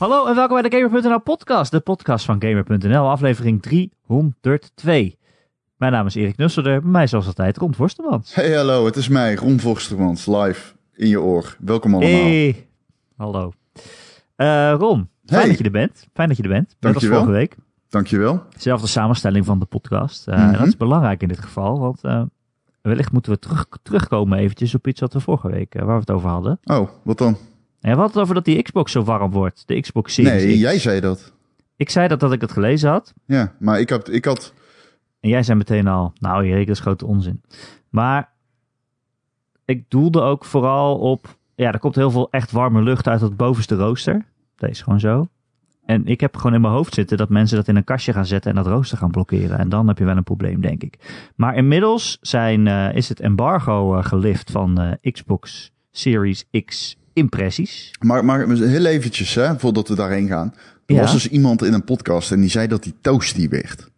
Hallo en welkom bij de Gamer.nl podcast, de podcast van Gamer.nl, aflevering 302. Mijn naam is Erik Nusselder, bij mij zoals altijd Ron Forstemans. Hey, hallo, het is mij, Ron Vorstermans, live in je oor. Welkom allemaal. Hey, hallo. Eh, Ron, fijn Hey. dat je er bent. Fijn dat je er bent. Net als vorige week. Dankjewel. Zelfde samenstelling van de podcast. Eh, Mhm. Dat is belangrijk in dit geval, want eh, wellicht moeten we terug, terugkomen eventjes op iets wat we vorige week, waar we het over hadden. Oh, wat dan? En we hadden het over dat die Xbox zo warm wordt. De Xbox Series Nee, X. jij zei dat. Ik zei dat dat ik het gelezen had. Ja, maar ik had, ik had... En jij zei meteen al, nou Erik, dat is grote onzin. Maar ik doelde ook vooral op, ja, er komt heel veel echt warme lucht uit het bovenste rooster. Dat is gewoon zo. En ik heb gewoon in mijn hoofd zitten dat mensen dat in een kastje gaan zetten en dat rooster gaan blokkeren. En dan heb je wel een probleem, denk ik. Maar inmiddels zijn, eh, is het embargo eh, gelift van eh, Xbox Series X impressies. Maar, maar heel eventjes, hè, voordat we daarheen gaan. Er Ja. was dus iemand in een podcast en die zei dat hij toasty werd.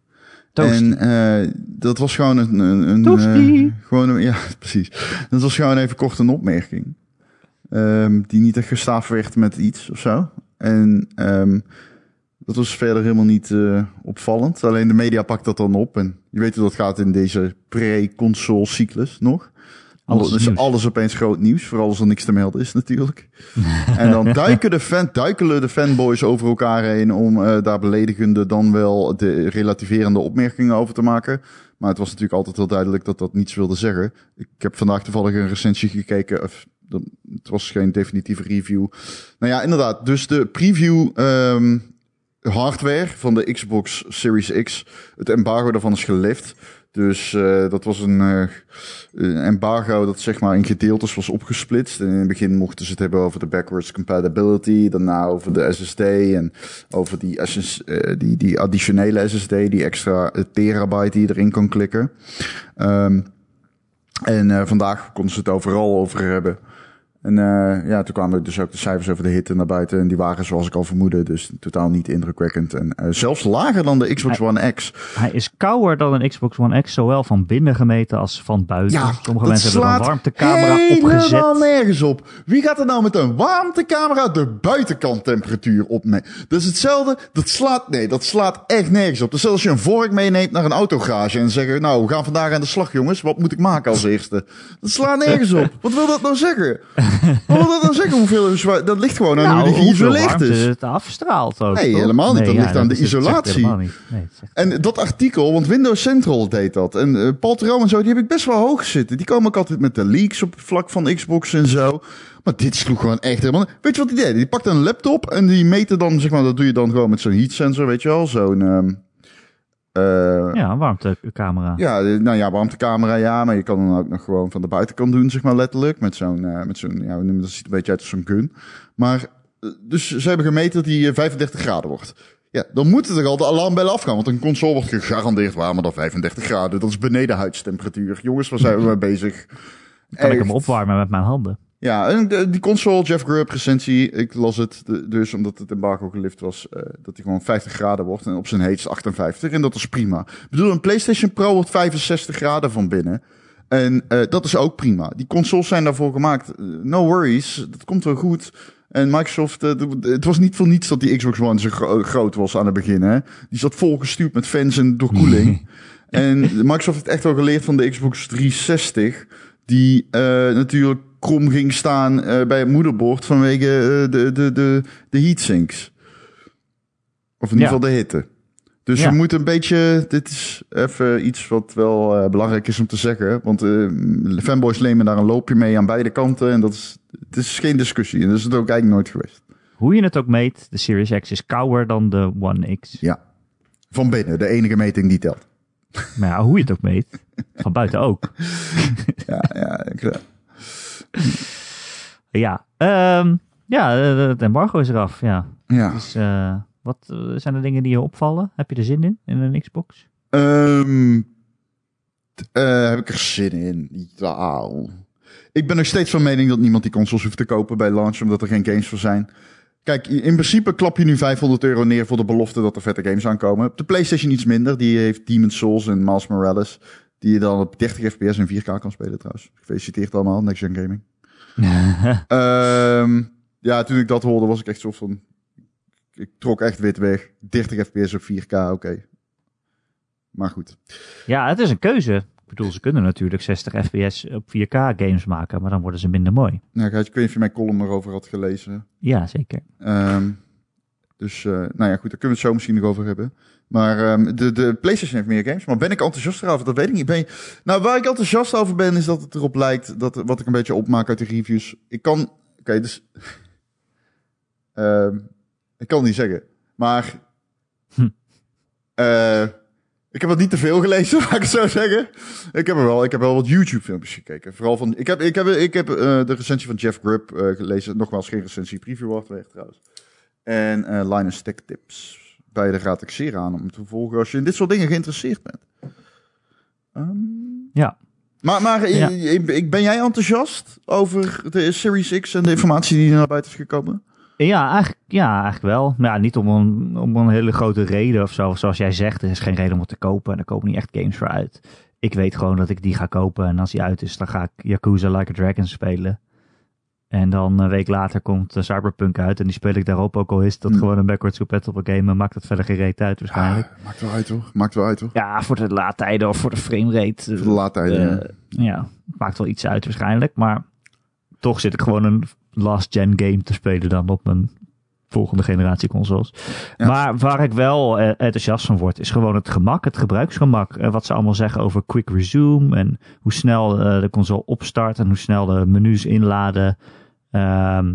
Toasty. En eh, dat was gewoon een... een, een Toasty. eh, gewoon een, ja, precies. Dat was gewoon even kort een opmerking. Ehm, die niet echt gestaafd werd met iets of zo. En ehm, dat was verder helemaal niet eh, opvallend. Alleen de media pakt dat dan op. En je weet hoe dat gaat in deze pre-console cyclus nog. Alles dus nieuws. alles opeens groot nieuws. Vooral als er niks te melden is natuurlijk. en dan duiken de, fan, duikelen de fanboys over elkaar heen om eh, daar beledigende dan wel de relativerende opmerkingen over te maken. Maar het was natuurlijk altijd wel duidelijk dat dat niets wilde zeggen. Ik heb vandaag toevallig een recensie gekeken. Of, het was geen definitieve review. Nou ja, inderdaad. Dus de preview ehm, hardware van de Xbox Series X. Het embargo daarvan is gelift. Dus eh, dat was een, een embargo dat zeg maar in gedeeltes was opgesplitst. En in het begin mochten ze het hebben over de backwards compatibility. Daarna over de SSD en over die, eh, die, die additionele SSD, die extra terabyte die je erin kan klikken. Ehm, en vandaag konden ze het overal over hebben. En eh, ja, toen kwamen dus ook de cijfers over de hitte naar buiten. En die waren zoals ik al vermoedde, dus totaal niet indrukwekkend. En eh, zelfs lager dan de Xbox One X. Hij is kouder dan een Xbox One X, zowel van binnen gemeten als van buiten. Sommige mensen hebben een warmtecamera helemaal opgezet. nergens op. Wie gaat er nou met een warmtecamera de buitenkant temperatuur opmeten? Dat is hetzelfde. Dat slaat, nee, dat slaat echt nergens op. Dus als je een vork meeneemt naar een autogarage en zeggen, nou, we gaan vandaag aan de slag, jongens. Wat moet ik maken als eerste? Dat slaat nergens op. Wat wil dat nou zeggen? Wat wil dat nou zeggen? Hoeveel Dat ligt gewoon aan Nou, hoe die hoeveel geïsoleerd is. het afstraalt ook. Nee, toch? helemaal niet. Dat ligt aan de isolatie. Nee, En dat artikel, want Windows Central deed dat. En eh, Paul Theroux en zo, die heb ik best wel hoog zitten. Die komen ook altijd met de leaks op het vlak van Xbox en zo. Maar dit sloeg gewoon echt helemaal... Weet je wat die deed? Die pakte een laptop en die meten dan, zeg maar, dat doe je dan gewoon met zo'n heat sensor, weet je wel? Zo'n... ehm eh, ja, een warmtecamera. ja, eh, nou ja, warmtecamera, ja, maar je kan dan ook nog gewoon van de buitenkant doen, zeg maar letterlijk. Met zo'n, eh, met zo'n, ja, dat? ziet een beetje uit als zo'n gun. Maar, dus ze hebben gemeten dat die eh, 35 graden wordt. Ja, dan moeten er al de alarmbellen afgaan, want een console wordt gegarandeerd warmer dan 35 graden. Dat is beneden huidstemperatuur. Jongens, waar zijn we mee bezig? kan ik hem opwarmen met mijn handen. Ja, en de- die console, Jeff Grubb recensie, ik las het de- dus omdat het embargo gelift was, eh, dat hij gewoon 50 graden wordt en op zijn heetst 58 en dat is prima. Ik bedoel, een PlayStation Pro wordt 65 graden van binnen en eh, dat is ook prima. Die consoles zijn daarvoor gemaakt, Eh, no worries, dat komt wel goed. En Microsoft, het was niet voor niets dat die Xbox One zo gro- groot was aan het begin. Hè? Die zat volgestuurd met fans en doorkoeling. en Microsoft heeft echt wel geleerd van de Xbox 360. Die natuurlijk krom ging staan eh, bij het moederbord vanwege eh, de, de, de, de heatsinks. Of in ieder geval de hitte. Dus Ja. je moet een beetje, dit is even iets wat wel eh, belangrijk is om te zeggen. Want eh, fanboys nemen daar een loopje mee aan beide kanten. En dat is, het is geen discussie. En dat is het ook eigenlijk nooit geweest. Hoe je het ook meet, de Series X is kouder dan de One X. Ja. Van binnen, de enige meting die telt. Maar ja, hoe je het ook meet, van buiten ook. Ja, ja, ik, Ja, ehm, ja eh, het embargo is eraf. Ja. ja. Dus, eh, wat eh, zijn er dingen die je opvallen? Heb je er zin in, in een Xbox? Ehm, eh, heb ik er zin in? Ja. Ik ben nog steeds van mening dat niemand die consoles hoeft te kopen bij launch, omdat er geen games voor zijn. Kijk, in principe klap je nu 500 euro neer voor de belofte dat er vette games aankomen. Op de PlayStation iets minder. Die heeft Demon's Souls en Miles Morales. Die je dan op 30 fps en 4K kan spelen trouwens. Gefeliciteerd allemaal, Next Gen Gaming. Ehm, ja, toen ik dat hoorde was ik echt zo van... ik trok echt wit weg. 30 fps op 4K, oké. Maar goed. Ja, het is een keuze. Ik bedoel, ze kunnen natuurlijk 60 fps op 4K games maken, maar dan worden ze minder mooi. Nou, Gijs, ik weet niet of je mijn column erover had gelezen. Ja, zeker. Ehm, dus, eh, nou ja, goed, daar kunnen we het zo misschien nog over hebben. Maar ehm, de, de PlayStation heeft meer games. Maar ben ik enthousiast over? Dat weet ik niet. Ben je... Nou, waar ik enthousiast over ben, is dat het erop lijkt, dat, wat ik een beetje opmaak uit de reviews. Ik kan, oké, dus... Ehm, ik kan het niet zeggen. Maar... Hm. eh, ik heb het niet te veel gelezen, laat ik het zo zeggen. Ik heb er wel, ik heb wel wat YouTube-filmpjes gekeken. Vooral van, ik heb, ik heb, ik heb eh, de recensie van Jeff Grubb eh, gelezen. Nogmaals, geen recensie, preview hardware trouwens. En eh Linus Tech Tips. Beide raad ik zeer aan om te volgen als je in dit soort dingen geïnteresseerd bent. Ehm, Ja. maar, maar Ja. ik- ik- ben jij enthousiast over de Series X en de informatie die er naar buiten is gekomen? Ja, eigenlijk, ja, eigenlijk wel. Maar ja, niet om een, om een hele grote reden of zo. Zoals jij zegt, er is geen reden om het te kopen. En er komen niet echt games voor uit. Ik weet gewoon dat ik die ga kopen. En als die uit is, dan ga ik Yakuza Like a Dragon spelen. En dan een week later komt eh, Cyberpunk uit. En die speel ik daarop. Ook al is dat Hm. gewoon een backwards compatible game. En maakt het verder geen reet uit waarschijnlijk. Ah, maakt wel uit hoor. Maakt wel uit hoor. Ja, voor de laadtijden of voor de framerate. Voor de laadtijden. Eh, ja, maakt wel iets uit waarschijnlijk. Maar toch zit ik gewoon een last gen game te spelen dan op mijn volgende generatie consoles. Ja. Maar waar ik wel eh, enthousiast van word, is gewoon het gemak, het gebruiksgemak. Eh, wat ze allemaal zeggen over quick resume en hoe snel eh, de console opstart en hoe snel de menus inladen. Ehm,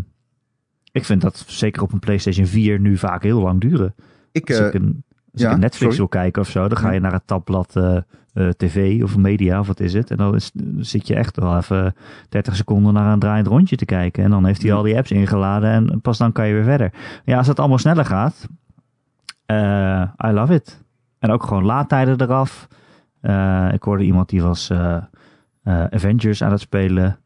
ik vind dat zeker op een PlayStation 4 nu vaak heel lang duren. ik, Als eh, ik een, als ja, ik een Netflix sorry. wil kijken of zo, dan ga je naar het tabblad eh, eh, tv of media of wat is het. En dan, is, zit je echt wel even 30 seconden naar een draaiend rondje te kijken. En dan heeft hij al die apps ingeladen en pas dan kan je weer verder. Ja, als het allemaal sneller gaat, eh, I love it. En ook gewoon laadtijden eraf. Eh, ik hoorde iemand die was eh, eh, Avengers aan het spelen.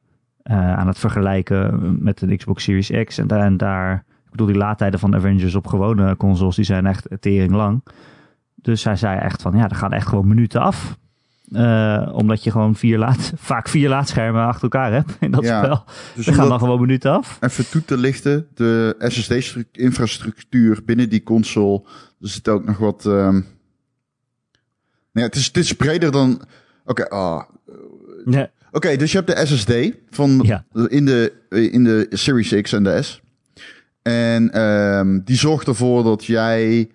Eh, aan het vergelijken met de Xbox Series X. En daar, en daar ik bedoel, die laadtijden van Avengers op gewone consoles, die zijn echt tering lang. Dus hij zei echt van, ja, er gaan echt gewoon minuten af. Eh, omdat je gewoon vier laad, vaak vier laadschermen achter elkaar hebt in dat Ja, spel. dus Er gaan dan gewoon minuten af. even toe te lichten, de SSD-infrastructuur binnen die console, er zit ook nog wat... ehm, Nee, het is, het is breder dan... Oké, ah, Ja, Oké, dus je hebt de SSD van Ja. in, de, in de Series X en de S. En ehm, die zorgt ervoor dat jij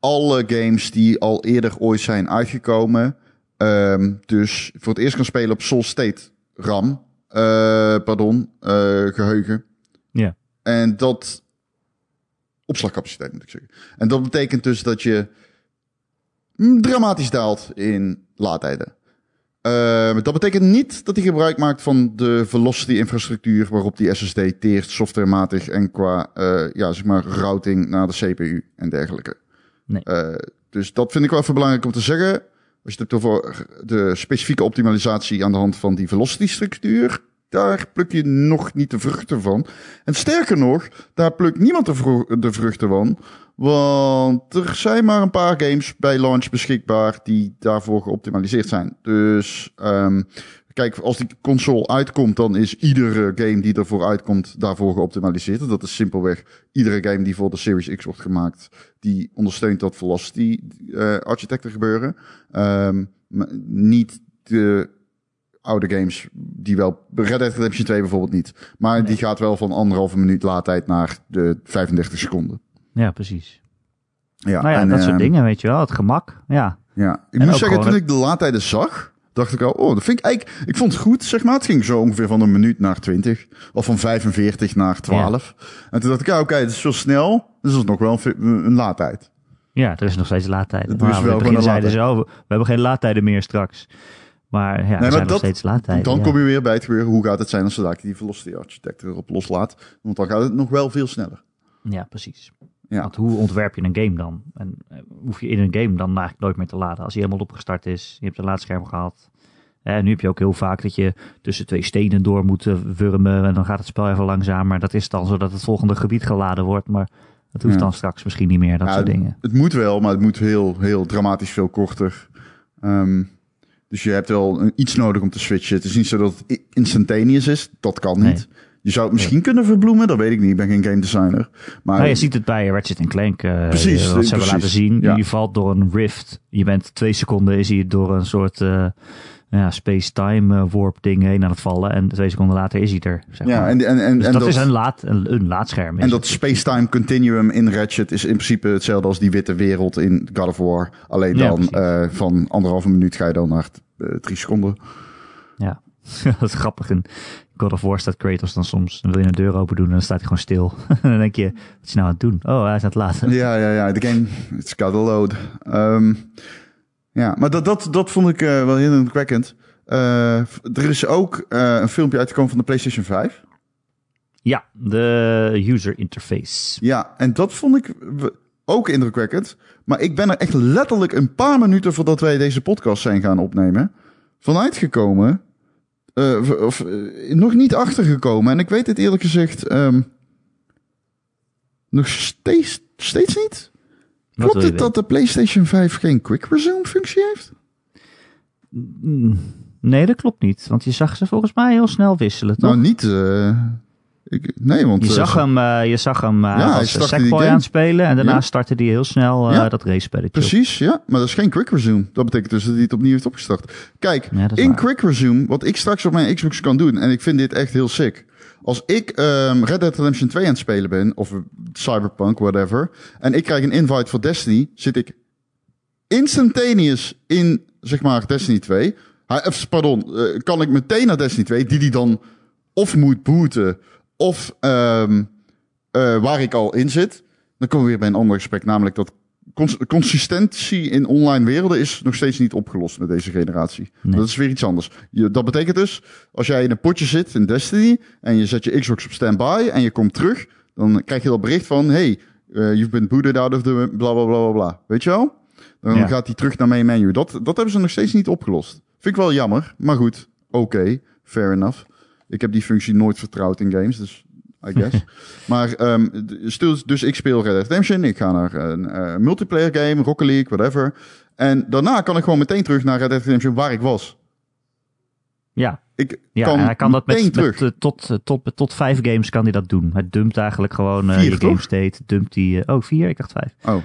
alle games die al eerder ooit zijn uitgekomen, ehm, dus voor het eerst kan spelen op Solid State RAM, eh, pardon, eh, geheugen. Ja. En dat opslagcapaciteit moet ik zeggen. En dat betekent dus dat je mm, dramatisch daalt in laadtijden. Eh, dat betekent niet dat hij gebruik maakt van de velocity-infrastructuur waarop die SSD teert, softwarematig en qua eh, ja, zeg maar, routing naar de CPU en dergelijke. Nee. Eh, dus dat vind ik wel even belangrijk om te zeggen. Als je het hebt over de specifieke optimalisatie aan de hand van die velocity-structuur, daar pluk je nog niet de vruchten van. En sterker nog, daar plukt niemand de, de vruchten van. Want er zijn maar een paar games bij launch beschikbaar die daarvoor geoptimaliseerd zijn. Dus ehm, kijk, als die console uitkomt, dan is iedere game die ervoor uitkomt daarvoor geoptimaliseerd. Dat is simpelweg iedere game die voor de Series X wordt gemaakt, die ondersteunt dat velocity eh architecten gebeuren. Ehm, maar niet de oude games die wel Red Dead Redemption 2 bijvoorbeeld niet. Maar die gaat wel van anderhalve minuut laadtijd naar de 35 seconden. Ja precies. Ja, nou ja, en, dat soort ehm, dingen, weet je wel. Het gemak, ja. Ja, ik En moet zeggen, toen het- ik de laadtijden zag, dacht ik al, oh, dat vind ik eigenlijk, ik vond het goed, zeg maar. Het ging zo ongeveer van een minuut naar 20, of van 45 naar 12. En toen dacht ik, ja, oké, het is zo snel, dus dat is nog wel een, een laadtijd. Ja, er is nog steeds laadtijden. Er is Maar wel we zeiden ze, oh, we hebben geen laadtijden meer straks. Maar ja, er maar zijn nog dat- steeds laadtijden. dan ja. kom je weer bij het gebeuren, hoe gaat het zijn als ze daar die velocity architect erop loslaat? Want dan gaat het nog wel veel sneller. Ja, precies. Ja. Want hoe ontwerp je een game dan? En eh, hoef je in een game dan eigenlijk nooit meer te laden? Als hij helemaal opgestart is, je hebt een laadscherm gehad. En nu heb je ook heel vaak dat je tussen twee stenen door moet eh, wurmen. En dan gaat het spel even langzamer. Dat is dan zodat het volgende gebied geladen wordt. Maar dat hoeft Ja. dan straks misschien niet meer, dat Ja, soort dingen. Het moet wel, maar het moet heel, heel dramatisch veel korter. Ehm, dus je hebt wel iets nodig om te switchen. Het is niet zo dat het instantaneous is. Dat kan niet. Nee. Je zou het misschien kunnen verbloemen, dat weet ik niet. Ik ben geen game designer. Maar Nou, je ziet het bij Ratchet Clank. eh, Precies, wat ze hebben laten zien. Ja. Je valt door een rift. Je bent twee seconden is hij door een soort eh, ja, space-time eh, warp ding heen aan het vallen. En twee seconden later is hij er. Zeg ja, maar. en, en, en, Dus en dat, is een, laad, een, een laadscherm. is En dat space-time continuum in Ratchet is in principe hetzelfde als die witte wereld in God of War. Alleen dan van anderhalve minuut ga je dan naar drie seconden. Ja, dat is grappig. In God of War staat Kratos dan soms. Dan wil je een deur open doen en dan staat hij gewoon stil. en dan denk je, wat is hij nou aan het doen? Oh, hij is aan het laten. Ja, ja, ja. De game, it's got a load. Ehm, ja, maar dat, dat, dat vond ik eh, wel heel indrukwekkend. Eh, er is ook eh, een filmpje uitgekomen van de PlayStation 5. Ja, de user interface. Ja, en dat vond ik ook indrukwekkend. Maar ik ben er echt letterlijk een paar minuten voordat wij deze podcast zijn gaan opnemen, vanuit gekomen. Eh, of eh, nog niet achtergekomen. En ik weet het eerlijk gezegd ehm, nog steeds, steeds niet. Wat Klopt het dat de PlayStation 5 geen quick resume functie heeft? Nee, dat klopt niet. Want je zag ze volgens mij heel snel wisselen, toch? Nou, niet. eh, ik, nee, want. je, eh, zag hem, eh, je zag hem eh, Ja, als Sackboy game. aan het spelen. En daarna Ja. startte hij heel snel Ja. dat race-spelletje op. Precies, ja. Maar dat is geen quick resume. Dat betekent dus dat hij het opnieuw heeft opgestart. Kijk, in waar. quick resume, wat ik straks op mijn Xbox kan doen, en ik vind dit echt heel sick. Als ik ehm, Red Dead Redemption 2 aan het spelen ben, of Cyberpunk, whatever, en ik krijg een invite voor Destiny, zit ik instantaneous in, zeg maar, Destiny 2. Hij, of, pardon, kan ik meteen naar Destiny 2, die die dan of moet booten, of ehm, eh, waar ik al in zit. Dan komen we weer bij een ander gesprek, namelijk dat cons- consistentie in online werelden is nog steeds niet opgelost met deze generatie. Nee. Dat is weer iets anders. Je, dat betekent dus, als jij in een potje zit in Destiny en je zet je Xbox op standby en je komt terug, dan krijg je dat bericht van, hey, eh, you've been booted out of the bla bla bla bla bla. Weet je wel? Dan Ja. gaat hij terug naar mijn menu. Dat, dat hebben ze nog steeds niet opgelost. Vind ik wel jammer, maar goed. Oké, fair enough. Ik heb die functie nooit vertrouwd in games, dus I guess. maar stil, dus ik speel Red Dead Redemption. Ik ga naar een eh, multiplayer game, Rocket League, whatever. En daarna kan ik gewoon meteen terug naar Red Dead Redemption waar ik was. Ja, Ik ja kan, en hij kan dat meteen met, terug. met, eh, tot, eh, tot, tot vijf games kan hij dat doen. Hij dumpt eigenlijk gewoon Vier, je game state. Dumpt die, eh, oh, vier? Ik dacht vijf. Oh,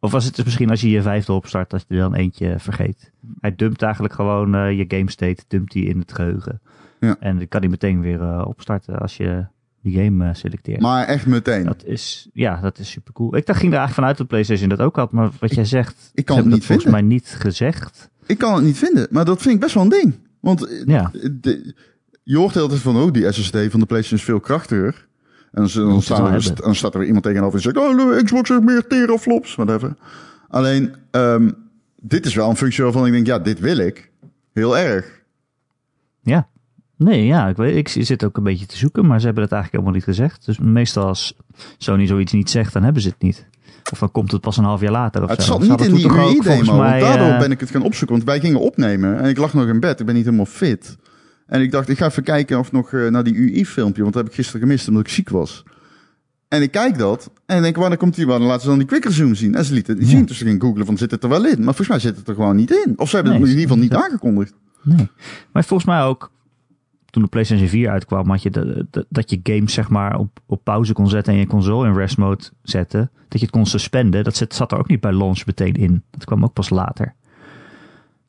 Of was het dus misschien als je je vijfde opstart, dat je er dan eentje vergeet? Hij dumpt eigenlijk gewoon je game state, dumpt die in het geheugen. Ja. En dan kan hij meteen weer eh, opstarten als je die game eh, selecteert. maar echt meteen. Dat is, ja, dat is super cool. Ik dacht, ging er eigenlijk vanuit dat PlayStation dat ook had, maar wat jij zegt, ik kan het niet dat volgens vinden. mij niet gezegd. Ik kan het niet vinden, maar dat vind ik best wel een ding. Want eh, Ja. de- je hoort heel tijd van, oh, die SSD van de PlayStation is veel krachtiger. En dan, dan, staan er, hebben. dan staat er weer iemand tegenover en zegt, oh, de Xbox heeft meer teraflops, whatever. Alleen, ehm, dit is wel een functie waarvan ik denk, ja, dit wil ik. Heel erg. Ja. Nee, ja, ik, weet, ik zit ook een beetje te zoeken, maar ze hebben het eigenlijk helemaal niet gezegd. Dus meestal als Sony zoiets niet zegt, dan hebben ze het niet. Of dan komt het pas een half jaar later of het zat niet in die UI-demo, want daardoor eh, ben ik het gaan opzoeken. Want wij gingen opnemen en ik lag nog in bed. Ik ben niet helemaal fit. En ik dacht, ik ga even kijken of nog eh, naar die UI-filmpje, want dat heb ik gisteren gemist omdat ik ziek was. En ik kijk dat en ik denk, wanneer komt die? Dan laten ze dan die quicker zoom zien. En ze lieten het Ja. zien, dus ze gingen googlen van, zit het er wel in? Maar volgens mij zit het er gewoon niet in. Of ze hebben Nee, het in ieder geval niet aangekondigd. Nee. Maar volgens mij ook, toen de PlayStation 4 uitkwam, had je de, de- dat je games zeg maar op, op pauze kon zetten en je console in rest mode zetten. Dat je het kon suspenden. Dat zat, zat er ook niet bij launch meteen in. Dat kwam ook pas later.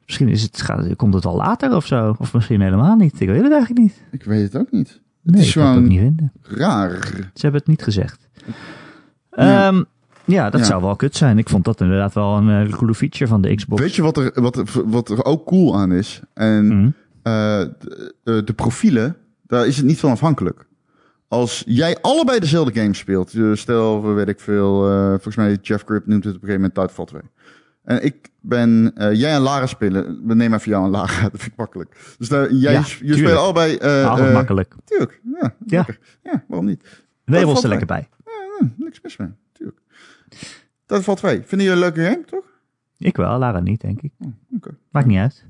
Misschien is het, gaat, komt het al later of zo. Of misschien helemaal niet. Ik weet het eigenlijk niet. Ik weet het ook niet. Het Nee, is ik kan het ook niet vinden. raar. Ze hebben het niet gezegd. Ja. Ehm, ja, dat Ja. zou wel kut zijn. Ik vond dat inderdaad wel een eh, coole feature van de Xbox. Weet je wat er, wat, wat er ook cool aan is? En Mhm. Eh, de, de- profielen, daar is het niet van afhankelijk. Als jij allebei dezelfde game speelt, dus stel, weet ik veel, eh, volgens mij Jeff Grip noemt het op een gegeven moment Titanfall 2. En ik ben, eh, jij en Lara spelen, we nemen even jou en Lara, dat vind ik makkelijk. Dus daar, jij, Ja, je tuurlijk. speelt allebei, eh, makkelijk. tuurlijk, ja, Ja. ja, waarom niet? Nee, was valt er lekker bij. Ja, niks mis mee, tuurlijk. 2, vinden jullie een leuke game, toch? Ik wel, Lara niet, denk ik. Oké. Maakt niet uit.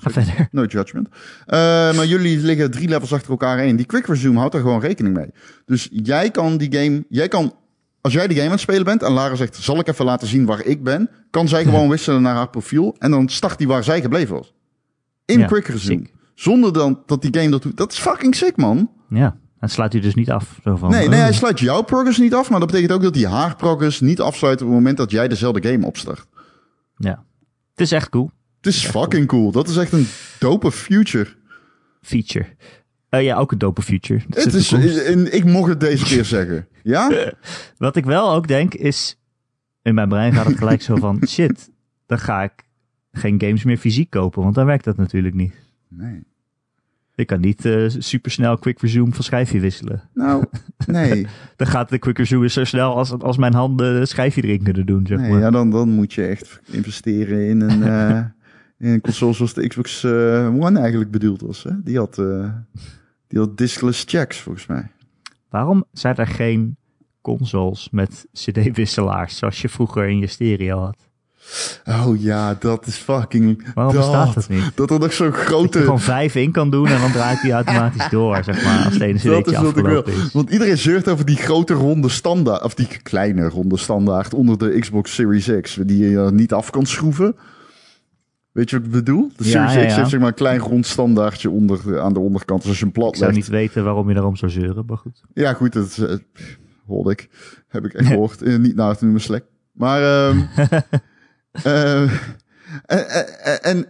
Ga verder. No judgment. Eh, maar jullie liggen drie levels achter elkaar heen. Die quick resume houdt er gewoon rekening mee. Dus jij kan die game, jij kan, als jij die game aan het spelen bent en Lara zegt, zal ik even laten zien waar ik ben, kan zij gewoon wisselen naar haar profiel en dan start die waar zij gebleven was. In Ja, quick resume. sick. Zonder dan dat die game dat doet. Dat is fucking sick, man. Ja, Dan sluit hij dus niet af. Zo van, Nee, nee, oh. hij sluit jouw progress niet af, maar dat betekent ook dat hij haar progress niet afsluit op het moment dat jij dezelfde game opstart. Ja. Het is echt cool. Het is fucking cool. Dat is echt een dope future. Feature. Eh, ja, ook een dope feature. Dat Het is, en ik mocht het deze keer zeggen. Ja? Wat ik wel ook denk is, in mijn brein gaat het gelijk zo van, shit, dan ga ik geen games meer fysiek kopen, want dan werkt dat natuurlijk niet. Nee. Ik kan niet eh supersnel quick resume van schijfje wisselen. Nou, nee. Dan gaat de quick resume zo snel als, als mijn handen schijfje erin kunnen doen, zeg nee maar. ja, dan, dan moet je echt investeren in een, eh, in een console zoals de Xbox eh, One eigenlijk bedoeld was. Hè? Die, had, eh, die had diskless checks, volgens mij. Waarom zijn er geen consoles met cd-wisselaars zoals je vroeger in je stereo had? Oh ja, dat is fucking... Waarom dat, bestaat dat niet? Dat er nog zo'n Dat je grote... gewoon vijf in kan doen en dan draait hij automatisch door, zeg maar, als de ene Dat cd'tje is wat ik wil. afgelopen is. Want iedereen zeurt over die grote ronde standaard, of die kleine ronde standaard onder de Xbox Series X, die je niet af kan schroeven. Weet je wat ik bedoel? De Ja, Series ja, X ja. heeft zeg maar een klein rond standaardje onder, aan de onderkant. Dus als je hem plat Ik zou legt. niet weten waarom je daarom zou zeuren, maar goed. Ja, goed, dat eh, hoorde ik. Heb ik echt gehoord. Eh, niet naar te noemen Slack. Maar, ehm eh, en,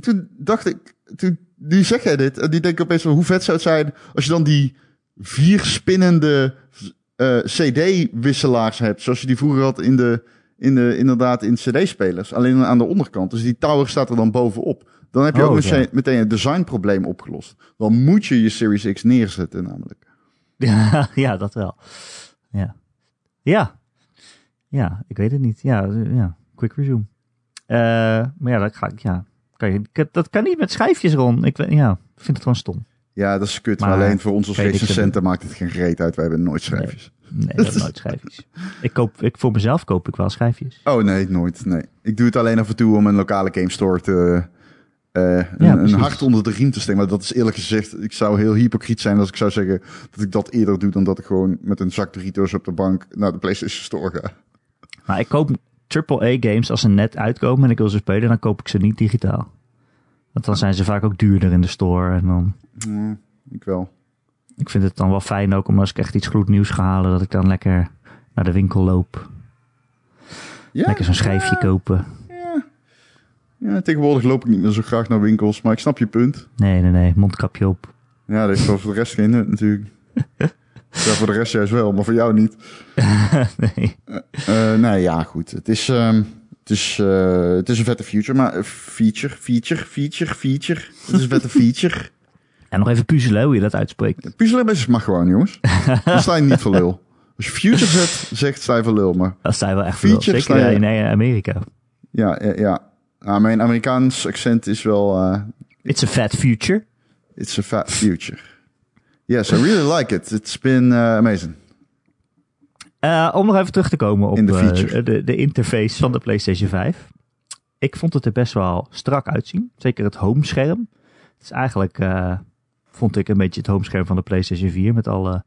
toen dacht ik, toen, nu zeg jij dit, en die denk ik opeens van hoe vet zou het zijn als je dan die vier spinnende eh, CD-wisselaars hebt, zoals je die vroeger had in de, in de, inderdaad in CD-spelers. Alleen aan de onderkant. Dus die tower staat er dan bovenop. Dan heb je Oh, ook ja. meteen, meteen het designprobleem opgelost. Dan moet je je Series X neerzetten namelijk. Ja, ja, dat wel. Ja. Ja. Ja, ik weet het niet. Ja, ja. quick resume. Eh, maar ja, dat, ga ik, ja. Kan je, dat kan niet met schijfjes, Ron. Ik, weet- ja, vind het gewoon stom. Ja, dat is kut. Maar, Maar alleen voor ons als recensenten maakt het geen reet uit. Wij hebben nooit schijfjes. Nee, ik heb nooit schijfjes. Ik koop, ik, voor mezelf koop ik wel schijfjes. Oh nee, nooit. Nee. Ik doe het alleen af en toe om een lokale game store te... eh, een, Ja, een precies. hart onder de riem te steken. Maar dat is eerlijk gezegd... Ik zou heel hypocriet zijn als ik zou zeggen... dat ik dat eerder doe dan dat ik gewoon met een zak Doritos op de bank... naar de PlayStation Store ga. Maar ik koop AAA games als ze net uitkomen en ik wil ze spelen, dan koop ik ze niet digitaal. Want dan zijn ze vaak ook duurder in de store. En dan, ik wel. Ik vind het dan wel fijn ook om als ik echt iets gloednieuws ga halen, dat ik dan lekker naar de winkel loop. Ja, Lekker zo'n schijfje kopen. ja. ja, tegenwoordig loop ik niet meer zo graag naar winkels. Maar ik snap je punt. Nee, nee, nee, mondkapje op. Ja, dat heeft wel voor de rest geen nut natuurlijk. ja, voor de rest juist wel, maar voor jou niet. nee. Eh, nee, ja, goed. Het is, ehm, het, is, eh, het is een vette future, maar eh, feature, feature, feature, feature. Het is een vette feature. En nog even puzzelen hoe je dat uitspreekt. Puzzelen best mag gewoon, jongens. Dan sta je niet voor lul. Als je future zet, zegt sta je voor lul, maar Dat zijn wel echt. Zeker sta je- in eh, Amerika. ja, ja. ja. Nou, mijn Amerikaans accent is wel, eh, It's a fat future. it's a fat future. Yes, I really like it. It's been eh, amazing. Eh, om nog even terug te komen op In de eh, de, de interface van de PlayStation 5. Ik vond het er best wel strak uitzien. Zeker het homescherm. Het is eigenlijk, eh, vond ik, een beetje het homescherm van de PlayStation 4 met alle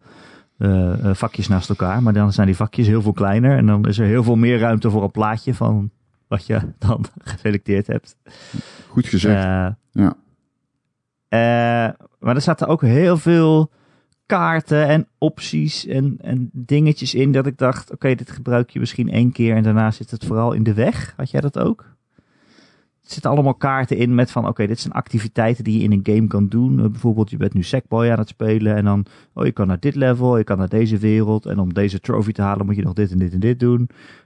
eh, eh, vakjes naast elkaar. Maar dan zijn die vakjes heel veel kleiner en dan is er heel veel meer ruimte voor een plaatje van wat je dan geselecteerd hebt. Goed gezegd. Eh, ja. eh, maar er zaten ook heel veel kaarten en opties en, en dingetjes in dat ik dacht, oké, dit gebruik je misschien één keer en daarna zit het vooral in de weg. Had jij dat ook? Zitten allemaal kaarten in met van, oké, dit zijn activiteiten die je in een game kan doen. Eh, bijvoorbeeld, je bent nu Sackboy aan het spelen en dan, oh, je kan naar dit level, je kan naar deze wereld. En om deze trophy te halen moet je nog dit en dit en dit doen.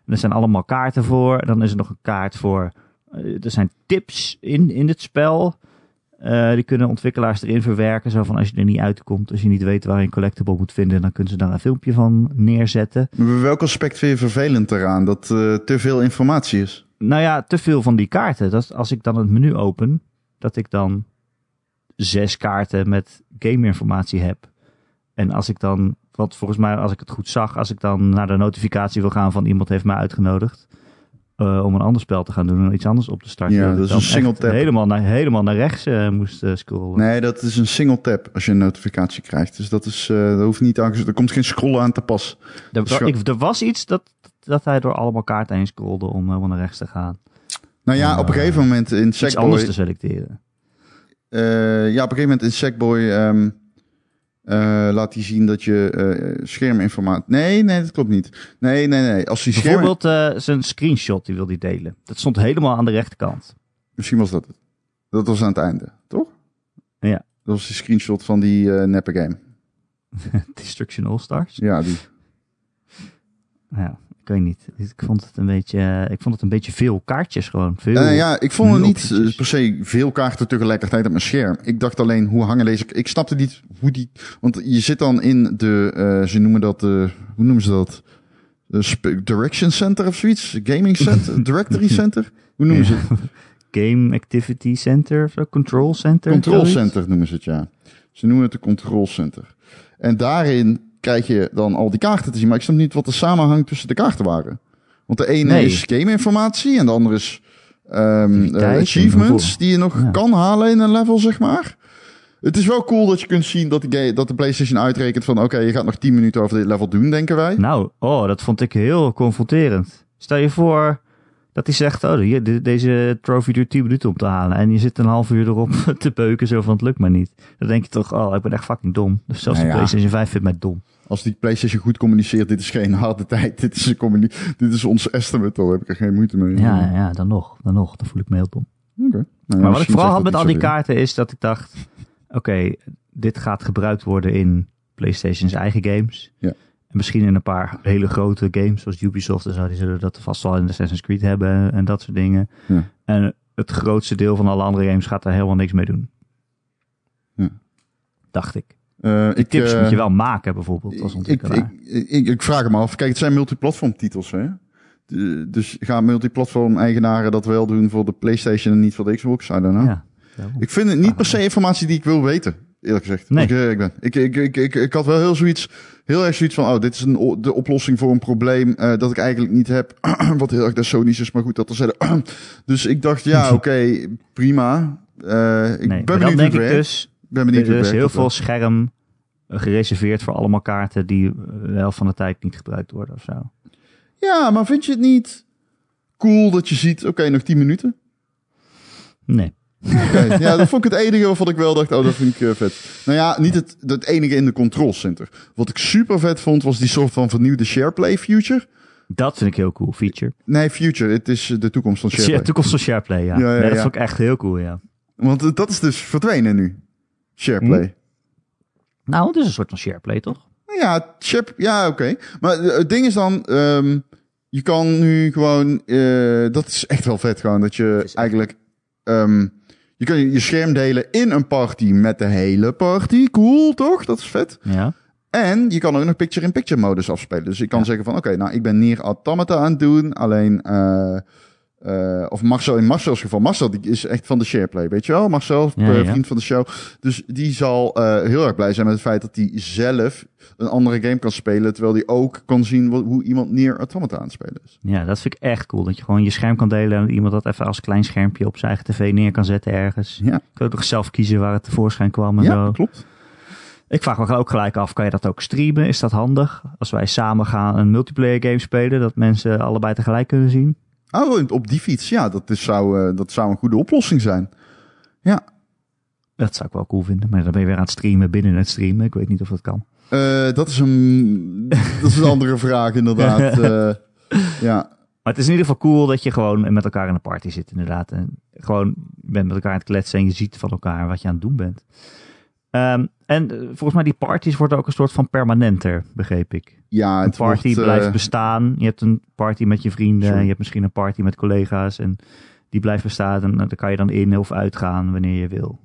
En er zijn allemaal kaarten voor. En dan is er nog een kaart voor, eh, er zijn tips in, in het spel. Eh, die kunnen ontwikkelaars erin verwerken. Zo van als je er niet uitkomt, als je niet weet waar je een collectible moet vinden, dan kunnen ze daar een filmpje van neerzetten. Welk aspect vind je vervelend eraan? Dat te veel informatie is? Nou ja, te veel van die kaarten. Dat als ik dan het menu open, dat ik dan zes kaarten met gameinformatie heb. En als ik dan, wat volgens mij, als ik het goed zag, als ik dan naar de notificatie wil gaan van iemand heeft mij uitgenodigd. eh, om een ander spel te gaan doen en iets anders op te starten. Ja, dat is een single tap. Helemaal naar, helemaal naar rechts eh, moest eh, scrollen. Nee, dat is een single tap als je een notificatie krijgt. Dus dat is, dat hoeft niet aan. Er komt geen scrollen aan te pas. Er, ik, er was iets dat, dat hij door allemaal kaarten heen scrolde om helemaal naar rechts te gaan. Nou ja, op een gegeven moment in Iets anders Sackboy... te selecteren. eh, ja, op een gegeven moment in Sackboy... ehm, eh, laat hij zien dat je eh, scherminformatie... Nee, nee, dat klopt niet. Nee, nee, nee. Als die scherm... Bijvoorbeeld eh, zijn screenshot, die wil hij delen. Dat stond helemaal aan de rechterkant. Misschien was dat het. Dat was aan het einde, toch? Ja. Dat was die screenshot van die eh neppe game. Destruction All Stars. Ja, die. Ja, ik weet niet. Ik vond het een beetje, eh, ik vond het een beetje veel kaartjes gewoon. Veel. Eh, ja, ik vond het niet eh, per se veel kaarten tegelijkertijd op mijn scherm. Ik dacht alleen, hoe hangen deze... Ik snapte niet hoe die... Want je zit dan in de... ze noemen dat... de hoe noemen ze dat? De Direction Center of zoiets? Gaming Center? Directory Center? Hoe noemen ze het? Game Activity Center of zo, Control Center. Control. Center noemen ze het, ja. Ze noemen het de Control Center. En daarin krijg je dan al die kaarten te zien. Maar ik snap niet wat de samenhang tussen de kaarten waren. Want de ene Nee. is game-informatie en de andere is ehm, eh, en achievements die je nog Ja. kan halen in een level, zeg maar. Het is wel cool dat je kunt zien dat de, dat de PlayStation uitrekent van... oké, je gaat nog 10 minuten over dit level doen, denken wij. Nou, oh, dat vond ik heel confronterend. Stel je voor dat hij zegt, oh, hier, de- deze trophy duurt 10 minuten om te halen. En je zit een half uur erop te beuken, zo van het lukt maar niet. Dan denk je toch, oh, ik ben echt fucking dom. Dus zelfs Nou de. PlayStation 5 vindt mij dom. Als die PlayStation goed communiceert, dit is geen harde tijd. Dit is, een dit is ons estimate, daar heb ik er geen moeite mee. Ja, ja, dan nog, dan nog. Dan voel ik me heel dom. Oké. Nou maar wat ik vooral had met al die kaarten is dat ik dacht, oké, dit gaat gebruikt worden in PlayStation's eigen games. Ja. En misschien in een paar hele grote games, zoals Ubisoft en zo, die zullen dat vast wel in Assassin's Creed hebben en dat soort dingen. Ja. En het grootste deel van alle andere games gaat daar helemaal niks mee doen. Ja. Dacht ik. Eh, Die tips eh, moet je wel maken bijvoorbeeld als ik, ontwikkelaar. ik, ik, ik vraag hem af. Kijk, het zijn multiplatform titels, hè? De- dus gaan multiplatform eigenaren dat wel doen voor de PlayStation en niet voor de Xbox? I don't know. ja. Ik vind het niet per se informatie die ik wil weten, eerlijk gezegd. Nee. Ik eerlijk ben. Ik, ik, ik, ik, ik had wel heel zoiets, heel erg zoiets van, oh, dit is een, de oplossing voor een probleem eh, dat ik eigenlijk niet heb. Wat heel erg desonisch is, maar goed, dat er zeiden. dus ik dacht, ja, oké, prima. Eh, ik nee, ben benieuwd dan denk ik dus, Ik ben benieuwd hoe er is heel veel scherm eh, gereserveerd voor allemaal kaarten die eh, de helft van de tijd niet gebruikt worden of zo. Ja, maar vind je het niet cool dat je ziet, oké, nog 10 minuten? Nee. Ja, dat vond ik het enige waarvan ik wel dacht, oh, dat vind ik eh, vet. Nou ja, niet het, het enige in de control center. Wat ik super vet vond, was die soort van vernieuwde SharePlay future. Dat vind ik heel cool, feature. Nee, future, het is eh, de toekomst van SharePlay. Ja, toekomst van SharePlay, ja. Ja, ja, nee, dat vond ik echt heel cool, ja. Want eh, dat is dus verdwenen nu. SharePlay. Hm? Nou, het is een soort van SharePlay, toch? Nou Ja, Share, ja, oké. Maar eh, het ding is dan, ehm, je kan nu gewoon, eh, dat is echt wel vet gewoon, dat je eigenlijk, ehm, je kan je scherm delen in een party met de hele party. Cool, toch? Dat is vet. Ja. En je kan ook nog picture-in-picture modus afspelen. Dus je kan Ja. zeggen van, oké, nou, ik ben Nier Automata aan het doen. Alleen, eh, eh, of Marcel, in Marcel's geval, Marcel die is echt van de SharePlay, weet je wel? Marcel, Ja, eh, ja. vriend van de show. Dus die zal eh, heel erg blij zijn met het feit dat hij zelf een andere game kan spelen. Terwijl hij ook kan zien wat, hoe iemand Nier Automata aan het spelen is. ja, dat vind ik echt cool. Dat je gewoon je scherm kan delen en dat iemand dat even als klein schermpje op zijn eigen tv neer kan zetten ergens. Ja, Je ook nog zelf kiezen waar het tevoorschijn kwam en ja zo. klopt. Ik vraag me ook gelijk af, kan je dat ook streamen? Is dat handig? Als wij samen gaan een multiplayer game spelen, dat mensen allebei tegelijk kunnen zien? Oh, op die fiets, ja, dat, is, zou, eh, dat zou een goede oplossing zijn. Ja, Dat zou ik wel cool vinden. Maar dan ben je weer aan het streamen binnen het streamen. Ik weet niet of dat kan. Eh, dat, is een, dat is een andere vraag inderdaad. Eh, ja, Maar het is in ieder geval cool dat je gewoon met elkaar in een party zit, inderdaad. En gewoon bent met elkaar aan het kletsen en je ziet van elkaar wat je aan het doen bent. Ehm, en volgens mij die parties worden ook een soort van permanenter, begreep ik. Ja Een het party wordt, eh, blijft bestaan. Je hebt een party met je vrienden. Je hebt misschien een party met collega's. En die blijft bestaan. En daar kan je dan in of uitgaan wanneer je wil.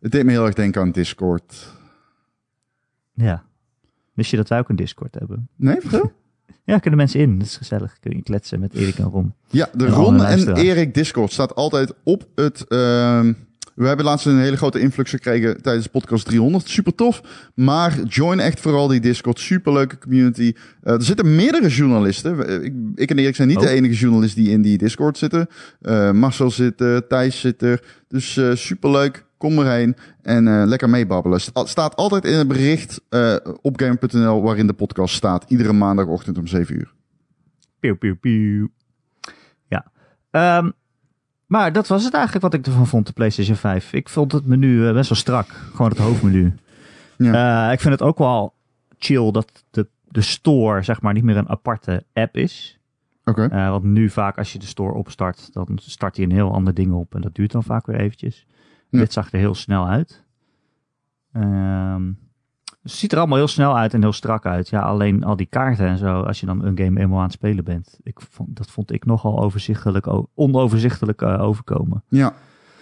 Het deed me heel erg denken aan Discord. Ja. Wist je dat wij ook een Discord hebben? Nee, vertel? Ja, kunnen mensen in. Dat is gezellig. Kun je kletsen met Erik en Ron. Ja, de En Ron en. Erik Discord staat altijd op het... ehm, we hebben laatst een hele grote influx gekregen tijdens podcast 300. Super tof. Maar join echt vooral die Discord. Super leuke community. Eh, er zitten meerdere journalisten. We- Ik, ik en Erik zijn niet Oh. de enige journalist die in die Discord zitten. Eh, Marcel zit er, Thijs zit er. Dus eh super leuk. Kom erheen en eh, lekker meebabbelen. Sta- staat altijd in het bericht eh, op game.nl waarin de podcast staat. Iedere maandagochtend om 7 uur. Pieuw, pieuw, pieuw. Ja. Ehm, maar dat was het eigenlijk wat ik ervan vond, de PlayStation 5. Ik vond het menu eh, best wel strak. Gewoon het hoofdmenu. Uh, ik vind het ook wel chill dat de, de store zeg maar niet meer een aparte app is. Oké. Uh, want nu vaak als je de store opstart, dan start hij een heel ander ding op. En dat duurt dan vaak weer eventjes. Ja. Dit zag er heel snel uit. Ehm, dus het ziet er allemaal heel snel uit en heel strak uit. Ja, alleen al die kaarten en zo, als je dan een game eenmaal aan het spelen bent. Ik vond, dat vond ik nogal overzichtelijk, onoverzichtelijk eh, overkomen. Ja.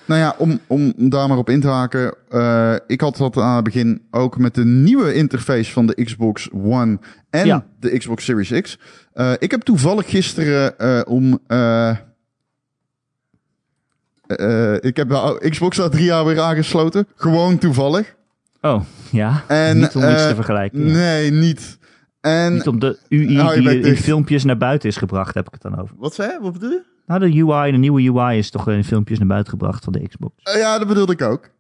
Nou ja, om, om daar maar op in te haken. eh, ik had dat aan het begin ook met de nieuwe interface van de Xbox One en Ja. de Xbox Series X. Eh, ik heb toevallig gisteren om... ik heb de Xbox na drie jaar weer aangesloten. Gewoon toevallig. Oh, ja. En, niet om iets eh, te vergelijken. ja. Nee, niet. En... Niet om de UI je die in dicht. filmpjes naar buiten is gebracht, heb ik het dan over. Wat zei? Wat bedoel je? Nou, de UI, de nieuwe UI is toch in filmpjes naar buiten gebracht van de Xbox. Eh, ja, dat bedoelde ik ook.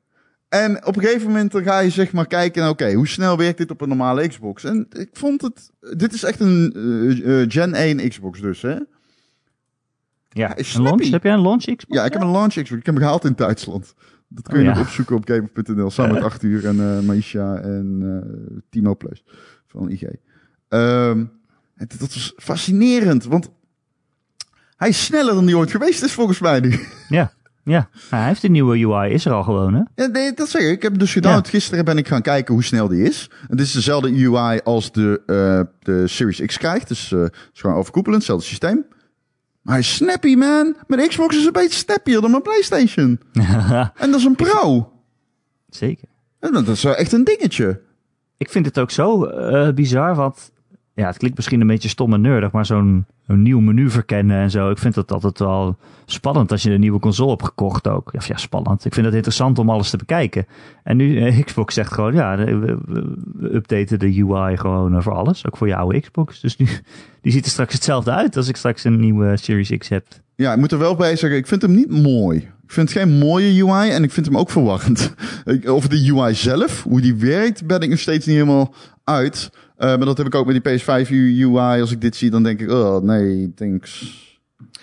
En op een gegeven moment dan ga je zeg maar kijken, oké, hoe snel werkt dit op een normale Xbox? En ik vond het, dit is echt een eh, eh, Gen 1 Xbox dus, hè? Ja, is een launch? Heb jij een launch Xbox? Ja, ik heb een launch Xbox. Ik heb hem gehaald in Duitsland. Dat kun je Oh, ja. nog opzoeken op gamer.nl. Samen met Arthur en eh Maisha en eh, Timo Plus van IG. Ehm, en dat was fascinerend, want hij is sneller dan die ooit geweest is volgens mij nu. Ja, ja. Nou, hij heeft een nieuwe UI, is er al gewoon, hè? Ja, nee, dat zeg ik. Ik heb dus gedaan. Ja. Gisteren ben ik gaan kijken hoe snel die is. En dit is dezelfde UI als de, eh, de Series X krijgt. Dus het is gewoon overkoepelend, hetzelfde systeem. Maar hij is snappy, man. Mijn Xbox is een beetje snappier dan mijn PlayStation. En dat is een Pro. Zeker. En dat is wel echt een dingetje. Ik vind het ook zo eh, bizar, want ja, het klinkt misschien een beetje stom en nerdig, maar zo'n nieuw menu verkennen en zo. Ik vind dat altijd wel spannend als je een nieuwe console hebt gekocht ook. Of ja, spannend. Ik vind het interessant om alles te bekijken. En nu, eh, Xbox zegt gewoon, ja, we, we- updaten de UI gewoon eh, voor alles. Ook voor je oude Xbox. Dus nu, die ziet er straks hetzelfde uit als ik straks een nieuwe Series X heb. Ja, ik moet er wel bij zeggen, ik vind hem niet mooi. Ik vind het geen mooie UI en ik vind hem ook verwarrend. Over de UI zelf, hoe die werkt, ben ik nog steeds niet helemaal uit. Eh, maar dat heb ik ook met die PS5 UI. Als ik dit zie, dan denk ik, oh nee, thanks.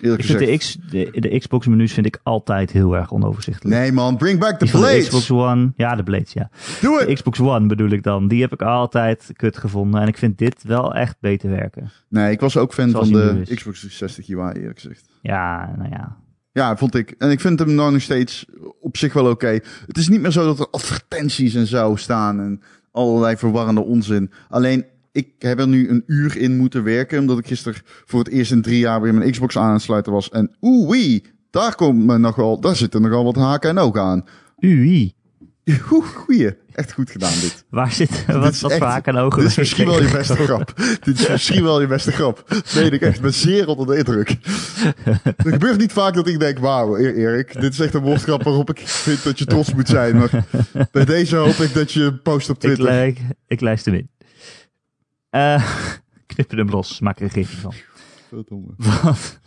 Eerlijk Ik vind de, X, de, de Xbox menus vind ik altijd heel erg onoverzichtelijk. Nee man, bring back the Die van de blades. Xbox One, ja, de Blades, ja. Doe De het. Xbox One bedoel ik dan. Die heb ik altijd kut gevonden. En ik vind dit wel echt beter werken. Nee, ik was ook fan Zoals van de. Xbox 360 UI, eerlijk gezegd. Ja, nou ja. Ja, vond ik. En ik vind hem nou nog steeds op zich wel oké. Het is niet meer zo dat er advertenties en zo staan en allerlei verwarrende onzin. Alleen, ik heb er nu een uur in moeten werken, omdat ik gisteren voor het eerst in drie jaar weer mijn Xbox aan het sluiten was. En oei, daar komt me nogal, daar zitten nogal wat haken en ogen aan. UI. Goeie. Echt goed gedaan dit. Waar zit Dit wat, is wat echt- voor haken en ogen? Dit is misschien wel je beste grap. Dit is misschien wel je beste grap. Weet ik echt. Ik ben zeer onder de indruk. Het gebeurt niet vaak dat ik denk, wauw, E- Erik, dit is echt een woordgrap waarop ik vind dat je trots moet zijn. Maar bij deze hoop ik dat je post op Ik, Twitter. ik lijst hem in. Eh knippen hem los. Maak er een gifje van. Wat,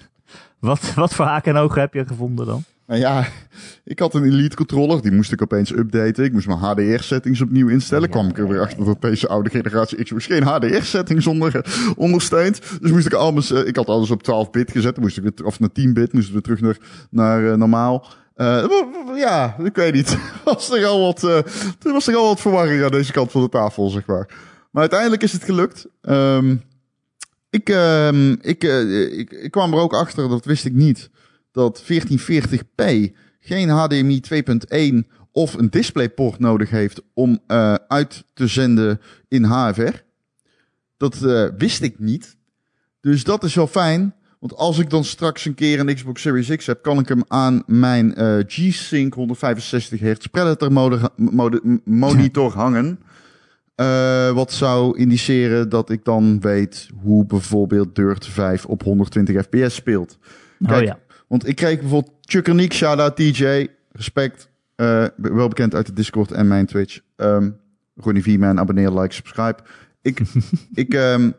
wat, wat voor haken en ogen heb je gevonden dan? Nou ja, ik had een Elite controller, die moest ik opeens updaten. Ik moest mijn HDR-settings opnieuw instellen. Kwam ik er weer achter dat deze oude generatie Xbox geen HDR-settings onder, ondersteunt. Dus moest ik alles, eh, ik had alles op 12-bit gezet, moest ik weer, of naar 10-bit, moest weer terug naar, naar eh, normaal. Eh, ja, ik weet niet. was er al wat, er was er al wat verwarring aan deze kant van de tafel, zeg maar. Maar uiteindelijk is het gelukt. Ehm, ik, ehm, ik, ik, ik kwam er ook achter, dat wist ik niet, dat 1440p geen HDMI 2.1 of een DisplayPort nodig heeft om eh, uit te zenden in HFR. Dat eh, wist ik niet. Dus dat is wel fijn. Want als ik dan straks een keer een Xbox Series X heb, kan ik hem aan mijn eh, G-Sync 165 Hz Predator mode- mode- monitor hangen. Wat zou indiceren dat ik dan weet hoe bijvoorbeeld Dirt 5 op 120 fps speelt. Kijk, oh ja. Want ik kreeg bijvoorbeeld Chuckerniek, shout-out TJ, respect. eh, wel bekend uit de Discord en mijn Twitch. Ehm Ronnie V-Man, abonneer, like, subscribe. Ik, ik, ehm,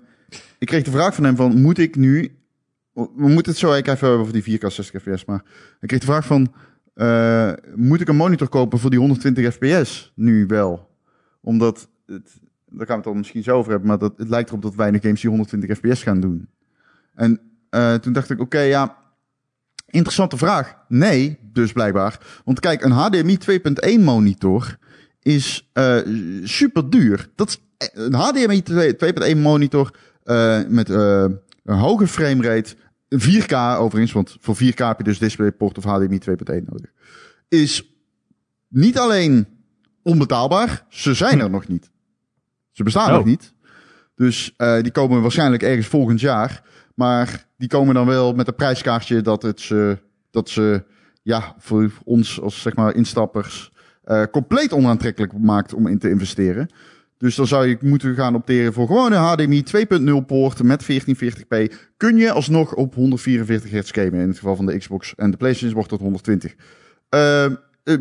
ik kreeg de vraag van hem van, moet ik nu... We moeten het zo ik even hebben over die 4K 60 fps, maar ik kreeg de vraag van, eh, moet ik een monitor kopen voor die 120 fps nu wel? Omdat, het, daar gaan we het dan misschien zo over hebben, maar dat, het lijkt erop dat weinig games die 120 fps gaan doen. En eh, toen dacht ik, oké, ja, interessante vraag. Nee, dus blijkbaar. Want kijk, een HDMI 2.1 monitor is eh, super duur. Dat is eh, een HDMI 2.1 monitor eh, met eh, een hoge framerate. 4K overigens, want voor 4K heb je dus DisplayPort of HDMI 2.1 nodig. Is niet alleen onbetaalbaar, ze zijn er nog niet. Ze bestaan Oh. nog niet. Dus die komen waarschijnlijk ergens volgend jaar. Maar die komen dan wel met een prijskaartje dat, het ze, dat ze ja, voor ons als zeg maar instappers eh, compleet onaantrekkelijk maakt om in te investeren. Dus dan zou je moeten gaan opteren voor gewoon een HDMI 2.0 poort met 1440p. Kun je alsnog op 144 hertz gamen in het geval van de Xbox. En de PlayStation wordt tot 120. Eh, eh,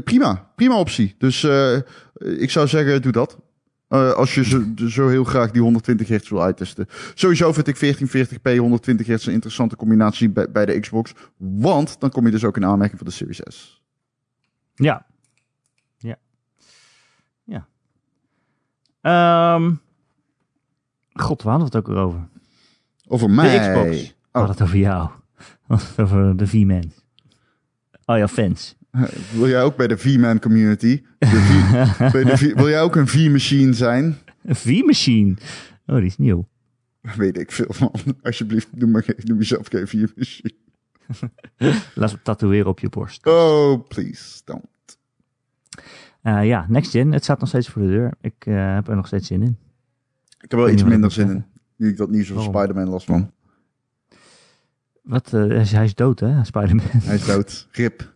prima, prima optie. Dus eh, ik zou zeggen, doe dat. Eh, als je zo, zo heel graag die 120 hertz wil uittesten. Sowieso vind ik 1440p 120 hertz een interessante combinatie bij, bij de Xbox. Want dan kom je dus ook in aanmerking voor de Series S. Ja. Ja. Ja. Ehm God, waar hadden we het ook weer over? Over De mij. Xbox. We Oh, hadden het over jou. We hadden het over de V-Man. Oh ja, fans. wil jij ook bij de V-Man community? De V- bij de V- wil jij ook een V-machine zijn? Een V-machine. Oh, die is nieuw. Weet ik veel van. Alsjeblieft, noem, maar, geen- noem jezelf geen V-machine. Laat het tatoeëren op je borst. Oh, please, don't. Eh, ja, next gen. Het staat nog steeds voor de deur. Ik eh, heb er nog steeds zin in. Ik heb wel iets minder zin in. Nu ik dat nieuws Waarom? Spider-Man las van. Wat, eh, hij is- hij is dood, hè? Spider-Man. Hij is dood. Rip.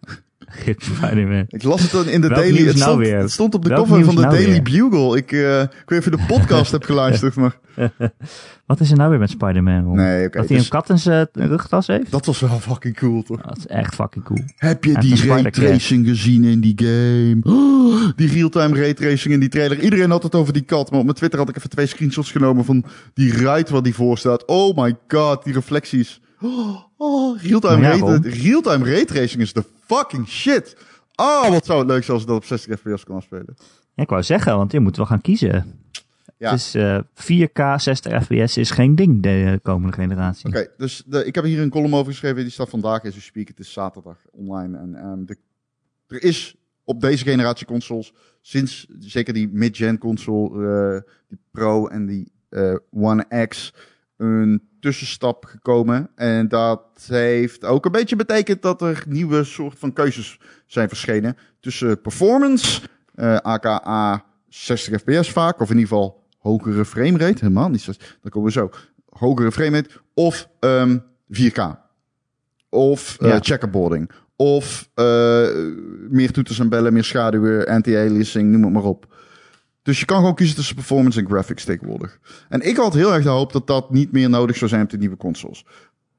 Gip Spider-Man. Ik las het dan in de Welk Daily. Het nou stond, weer? het stond op de Welk cover van de nou Daily weer? Bugle. Ik, eh, ik weet niet of je de podcast hebt geluisterd, maar... Wat is er nou weer met Spider-Man? Nee, dat hij dus een kat in zijn rugtas heeft? dat was wel fucking cool, toch? Dat is echt fucking cool. Heb je die Spider-Cat. raytracing gezien in die game? Oh, die real-time raytracing in die trailer. Iedereen had het over die kat, maar op mijn Twitter had ik even twee screenshots genomen van die ruit waar die voor staat. Oh my god, die reflecties. Oh, real-time Maar ja, raytracing is de fucking shit. Oh, wat zou het leuk zijn als dat op 60 fps kan afspelen. Ja, ik wou zeggen, want je moet wel gaan kiezen. Ja. Dus eh 4K 60 fps is geen ding de komende generatie. Oké, dus de, ik heb hier een column over geschreven. Die staat vandaag as we speak. Het is zaterdag online. En ehm, de, er is op deze generatie consoles, sinds zeker die mid-gen console, eh, die Pro en die eh, One X, een tussenstap gekomen. En dat heeft ook een beetje betekend dat er nieuwe soort van keuzes zijn verschenen. Tussen performance, aka 60 fps vaak, of in ieder geval hogere framerate. Helemaal niet. Dan komen we zo hogere framerate of ehm 4K. Of eh, Ja. checkerboarding. Of eh, meer toeters en bellen, meer schaduwen, anti-aliasing, noem het maar op. Dus je kan gewoon kiezen tussen performance en graphics tegenwoordig. En ik had heel erg de hoop dat dat niet meer nodig zou zijn op de nieuwe consoles.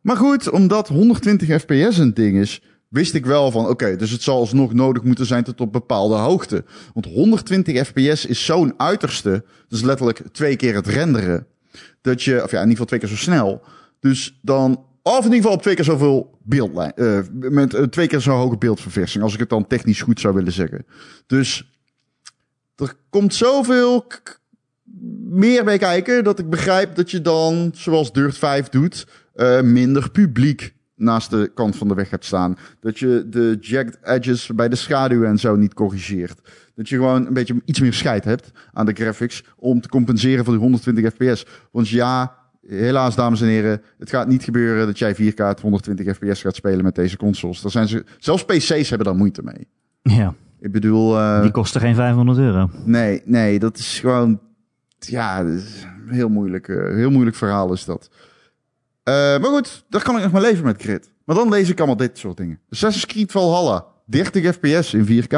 Maar goed, omdat 120 fps een ding is, wist ik wel van, oké, dus het zal alsnog nodig moeten zijn tot op bepaalde hoogte. Want 120 fps is zo'n uiterste, dus letterlijk twee keer het renderen, dat je, of ja, in ieder geval twee keer zo snel. Dus dan, of in ieder geval op twee keer zoveel beeldlijn, eh met eh, twee keer zo'n hoge beeldverversing, als ik het dan technisch goed zou willen zeggen. Dus er komt zoveel meer bij kijken dat ik begrijp dat je dan, zoals Dirt 5 doet, eh, minder publiek naast de kant van de weg gaat staan. Dat je de jagged edges bij de schaduw en zo niet corrigeert. Dat je gewoon een beetje iets meer scheid hebt aan de graphics om te compenseren voor die 120 fps. Want ja, helaas dames en heren, het gaat niet gebeuren dat jij 4K at 120 fps gaat spelen met deze consoles. Daar zijn ze, zelfs PC's hebben daar moeite mee. Ja, Ik bedoel, eh, die kosten geen 500 euro. Nee, nee, dat is gewoon. Ja, is een heel moeilijk, heel moeilijk verhaal is dat. Eh, maar goed, daar kan ik nog maar leven met Grid. Maar dan lees ik allemaal dit soort dingen. Assassin's Creed Valhalla, 30 fps in 4K.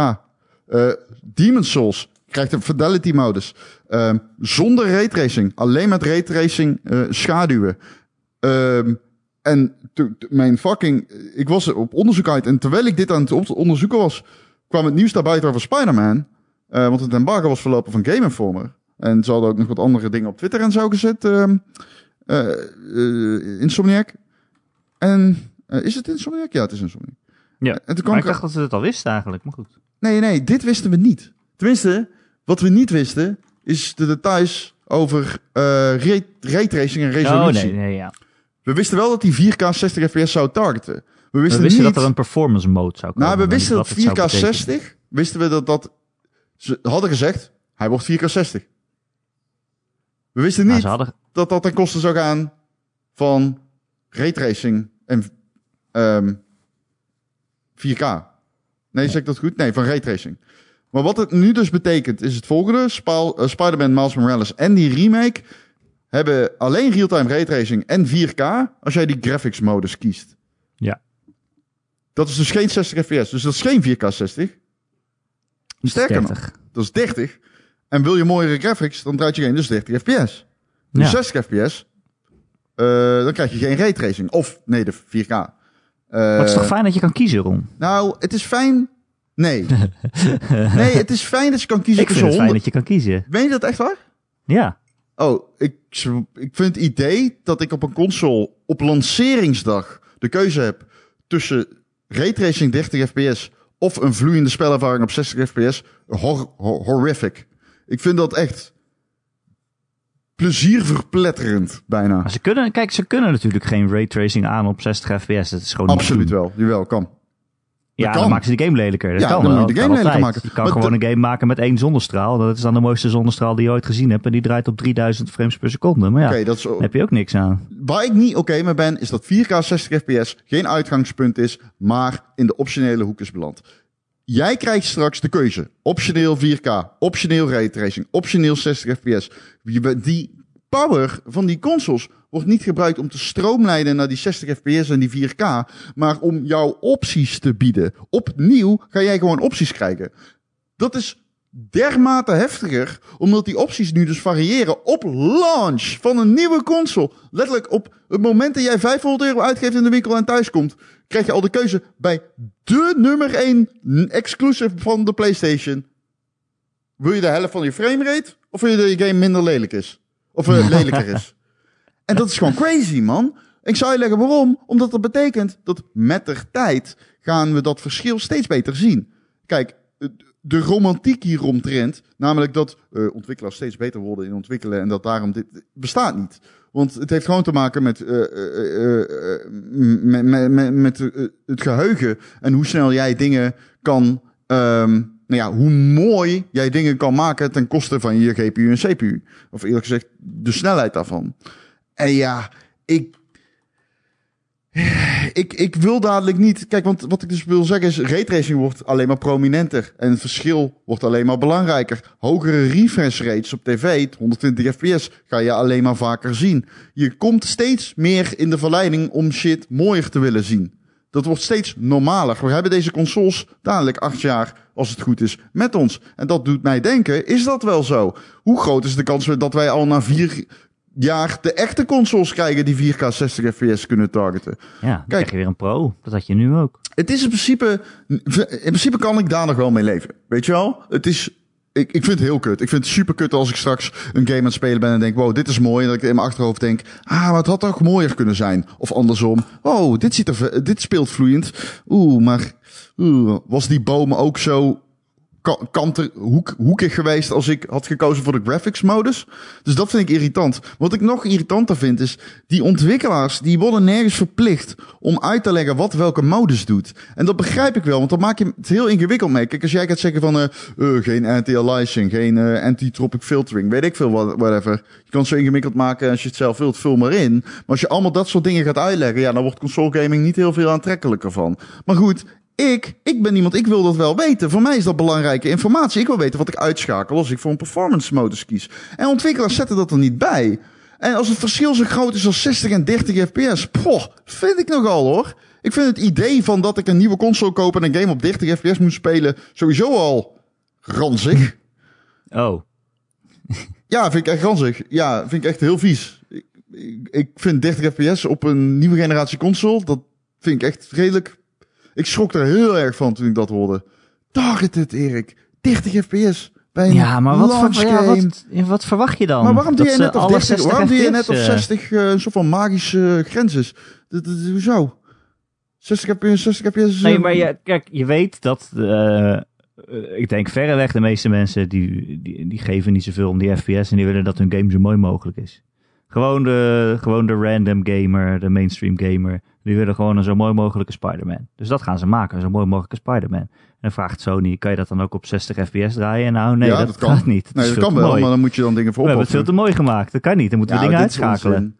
Eh Demon's Souls krijgt een fidelity modus. Ehm, zonder raytracing, alleen met raytracing eh schaduwen. Ehm, en mijn fucking... Ik was op onderzoek uit en terwijl ik dit aan het onderzoeken was... kwam het nieuws daarbuiten over Spider-Man. Eh, want het embargo was verlopen van Game Informer. En ze hadden ook nog wat andere dingen op Twitter en zo gezet. ehm eh, eh, Insomniac. En is het Insomniac? Ja, het is Insomniac. Ja, En toen kwam maar ik dacht dat ze het al wisten eigenlijk, maar goed. Nee, nee, dit wisten we niet. Tenminste, wat we niet wisten, is de details over ray, raytracing en Oh, resolutie. nee, nee, ja. We wisten wel dat die 4K 60 fps zou targeten. We We wisten, niet... dat er een performance mode zou komen. Nou, we wisten dat wat het zou 4K betekenen. 60, wisten we dat dat Ze hadden gezegd, hij wordt 4K 60. We wisten Maar niet hadden... dat dat ten koste zou gaan van raytracing en ehm 4K. Nee, zeg ik dat goed? Nee, van raytracing. Maar wat het nu dus betekent, is het volgende. Spa- eh, Spider-Man Miles Morales en die remake hebben alleen real-time raytracing en 4K als jij die graphics modus kiest. Dat is dus geen 60 fps, dus dat is geen 4K 60. Sterker nog, 30. dat is 30. En wil je mooiere graphics, dan draait je geen dus 30 fps. Dus Ja. 60 fps, eh, dan krijg je geen raytracing. Of, nee, de 4K. Maar het is Eh, toch fijn dat je kan kiezen, Ron? Nou, het is fijn. Nee. nee, het is fijn dat je kan kiezen Ik vind het fijn 100. dat je kan kiezen. Weet je dat echt waar? Ja. Oh, ik, ik vind het idee dat ik op een console op lanceringsdag de keuze heb tussen raytracing 30 fps of een vloeiende spelervaring op 60 fps hor- hor- horrific. Ik vind dat echt plezierverpletterend bijna. Maar ze kunnen, kijk, ze kunnen natuurlijk geen raytracing aan op 60 fps. Dat is gewoon Absoluut wel, jawel, kan. Ja, dan maken ze de game lelijker. Dat Ja, kan dan wel. moet je de game lelijker maken. Je kan Maar gewoon een game maken met één zonnestraal. Dat is dan de mooiste zonnestraal die je ooit gezien hebt. En die draait op 3000 frames per seconde. Maar ja, Oké, dat is, daar heb je ook niks aan. Waar ik niet oké mee ben, is dat 4K 60 fps geen uitgangspunt is, maar in de optionele hoek is beland. Jij krijgt straks de keuze. Optioneel 4K, optioneel raytracing, optioneel 60 fps. Die power van die consoles wordt niet gebruikt om te stroomlijnen naar die 60 fps en die 4K, maar om jouw opties te bieden. Opnieuw ga jij gewoon opties krijgen. Dat is dermate heftiger, omdat die opties nu dus variëren op launch van een nieuwe console. Letterlijk op het moment dat jij 500 euro uitgeeft in de winkel en thuis komt, krijg je al de keuze bij de nummer 1 exclusive van de PlayStation. Wil je de helft van je framerate of wil je dat je game minder lelijk is? Of eh, lelijker is? En dat is gewoon crazy, man. Ik zou je leggen waarom. Omdat dat betekent dat met de tijd gaan we dat verschil steeds beter zien. Kijk, de romantiek hieromtrent, namelijk dat eh, ontwikkelaars steeds beter worden in ontwikkelen en dat daarom dit bestaat niet. Want het heeft gewoon te maken met, eh, eh, met, met, met, met het geheugen en hoe snel jij dingen kan, ehm, nou ja, hoe mooi jij dingen kan maken ten koste van je GPU en CPU. Of eerlijk gezegd, de snelheid daarvan. En ja, ik, ik, ik wil dadelijk niet. Kijk, want wat ik dus wil zeggen is: raytracing wordt alleen maar prominenter. En verschil wordt alleen maar belangrijker. Hogere refresh rates op tv, 120 fps, ga je alleen maar vaker zien. Je komt steeds meer in de verleiding om shit mooier te willen zien. Dat wordt steeds normaler. We hebben deze consoles dadelijk acht jaar, als het goed is, met ons. En dat doet mij denken: is dat wel zo? Hoe groot is de kans dat wij al na vier jaar de echte consoles krijgen die 4K 60 fps kunnen targeten? Ja, dan krijg je weer een pro. Dat had je nu ook. Het is in principe, in principe kan ik daar nog wel mee leven. Weet je wel? Het is, ik, ik vind het heel kut. Ik vind het super kut als ik straks een game aan het spelen ben en denk, wow, dit is mooi. En dat ik in mijn achterhoofd denk, ah, maar het had toch mooier kunnen zijn. Of andersom, oh, dit, ziet er, dit speelt vloeiend. Oeh, maar oeh, was die boom ook zo kanter, hoek, hoekig geweest als ik had gekozen voor de graphics modus. Dus dat vind ik irritant. Wat ik nog irritanter vind is, die ontwikkelaars die worden nergens verplicht om uit te leggen wat welke modus doet. En dat begrijp ik wel, want dan maak je het heel ingewikkeld mee. Kijk, als jij gaat zeggen van eh, eh, geen anti-aliasing, geen eh, anti-tropic filtering, weet ik veel, whatever. Je kan het zo ingewikkeld maken als je het zelf wilt, vul maar in. Maar als je allemaal dat soort dingen gaat uitleggen, ja, dan wordt console gaming niet heel veel aantrekkelijker van. Maar goed, ik, ik ben iemand, ik wil dat wel weten. Voor mij is dat belangrijke informatie. Ik wil weten wat ik uitschakel als ik voor een performance modus kies. En ontwikkelaars zetten dat er niet bij. En als het verschil zo groot is als 60 en 30 fps, poh, vind ik nogal hoor. Ik vind het idee van dat ik een nieuwe console koop en een game op 30 fps moet spelen sowieso al ranzig. Oh, Ja, vind ik echt ranzig. Ja, vind ik echt heel vies. Ik, ik, ik vind 30 fps op een nieuwe generatie console, dat vind ik echt redelijk... Ik schrok er heel erg van toen ik dat hoorde. Targeted, Erik. 30 fps bij een ja, maar wat, launch ver- ja, game. wat, verwacht je dan? Maar waarom doe je net 30? 60 Waarom doe je net eh, 60 eh, een soort van magische grens is? Dat, dat, hoezo? 60 fps, 60 fps. Nee, eh, maar je, kijk, je weet dat. eh, eh, ik denk verreweg de meeste mensen die, die, die geven niet zoveel om die FPS en die willen dat hun game zo mooi mogelijk is. Gewoon de, gewoon de random gamer, de mainstream gamer. Die willen gewoon een zo mooi mogelijke Spider-Man. Dus dat gaan ze maken, een zo mooi mogelijke Spider-Man. En dan vraagt Sony, kan je dat dan ook op 60 fps draaien? Nou, nee, Ja, dat, dat kan. gaat niet. Dat Nee, dat kan wel, mooi. maar dan moet je dan dingen voor We hebben het veel te mooi gemaakt. Dat kan niet. Dan moeten we dingen uitschakelen.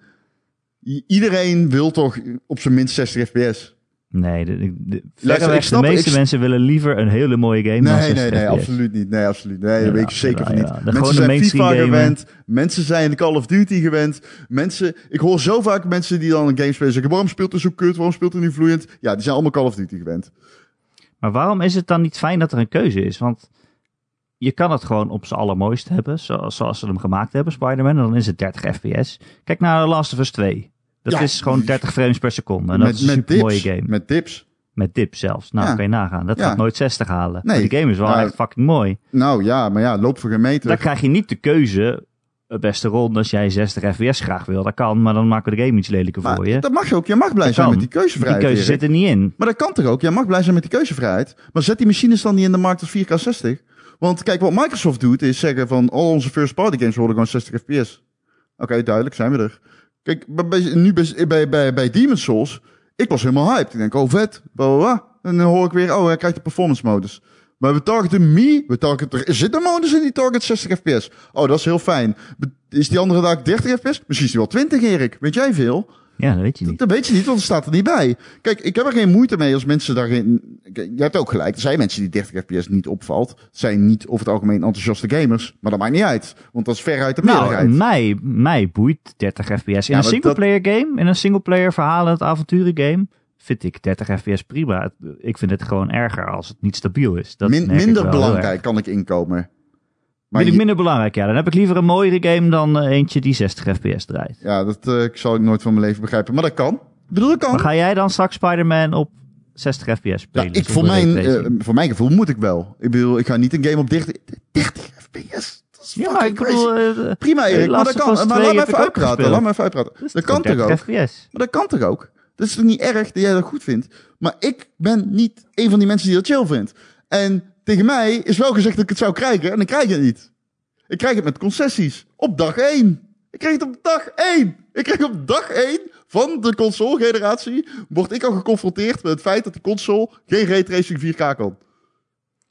Iedereen wil toch op zijn minst 60 fps? Nee, de, de, de, ik verreweg de snap- meeste ik- mensen willen liever een hele mooie game Nee, 60 nee, nee, absoluut niet. Nee, absoluut. Nee, dat Ja, weet ik zeker ja, van ja. niet. De- Mensen zijn FIFA gamer. gewend. Mensen zijn Call of Duty gewend. Mensen, ik hoor zo vaak mensen die dan een game spelen zeggen, waarom speelt hij zo kut? Waarom speelt hij niet vloeiend? Ja, die zijn allemaal Call of Duty gewend. Maar waarom is het dan niet fijn dat er een keuze is? Want je kan het gewoon op zijn allermooist hebben, zoals, zoals ze hem gemaakt hebben, Spider-Man. En dan is het 30 fps. Kijk naar The Last of Us 2. Dat Ja. is gewoon 30 frames per seconde. En dat is een super mooie dips. game. Met dips. Met dip zelfs. Nou, Ja. kan je nagaan. Dat Ja. gaat nooit 60 halen. Nee. Maar die game is wel Nou, echt fucking mooi. Nou ja, maar ja, loop voor geen meter. Dan krijg je niet de keuze, het beste rol, als jij 60 fps graag wil. Dat kan, maar dan maken we de game iets lelijker maar voor je. dat mag je ook. Je mag blij Dat zijn kan. met die keuzevrijheid. Die keuze Erik. zit er niet in. Maar dat kan toch ook? Jij mag blij zijn met die keuzevrijheid. Maar zet die machines dan niet in de markt als 4K 60. Want kijk, wat Microsoft doet is zeggen van al onze first party games worden gewoon 60 fps. Oké, duidelijk, zijn we er. Kijk, nu bij, bij, bij, Demon's Souls, ik was helemaal hyped. Ik denk, oh vet, bla. En dan hoor ik weer, oh hij krijgt de performance modus. Maar we targeten me, we targeten, er zit een modus in die target 60 fps. Oh, dat is heel fijn. Is die andere dag 30 fps? Misschien is die wel 20, Erik. Weet jij veel? Ja, dat weet je niet. Dat weet je niet, want het staat er niet bij. Kijk, ik heb er geen moeite mee als mensen daarin... Kijk, Je hebt ook gelijk, er zijn mensen die 30 fps niet opvalt. Zijn niet over het algemeen enthousiaste gamers. Maar dat maakt niet uit, want dat is veruit de Nou, meerderheid. mij, mij boeit 30 fps. In Ja, een singleplayer game, in een singleplayer verhalend avonturen game, vind ik 30 fps prima. Ik vind het gewoon erger als het niet stabiel is. Dat Min- minder belangrijk kan ik inkomen. Maar Vind ik minder belangrijk, ja. Dan heb ik liever een mooiere game dan eh, eentje die 60 fps draait. ja, dat eh, ik zal ik nooit van mijn leven begrijpen. Maar dat kan. Ik bedoel, dat kan. Maar ga jij dan straks Spider-Man op 60 fps Ja, spelen? ik, voor, mijn, eh, voor mijn gevoel moet ik wel. Ik bedoel, ik ga niet een game op 30, 30 fps. Dat is ja, maar ik bedoel... Prima, Erik, maar dat kan. Maar 2 laat me even uitpraten. Laat me even uitpraten. dat kan toch 30 ook? fps? Maar dat kan toch ook? Dat is toch niet erg dat jij dat goed vindt? Maar ik ben niet een van die mensen die dat chill vindt. En tegen mij is wel gezegd dat ik het zou krijgen en ik krijg het niet. Ik krijg het met concessies. Op dag 1. Ik krijg het op dag 1. Ik krijg op dag 1 van de console-generatie... word ik al geconfronteerd met het feit dat die console geen raytracing 4K kan.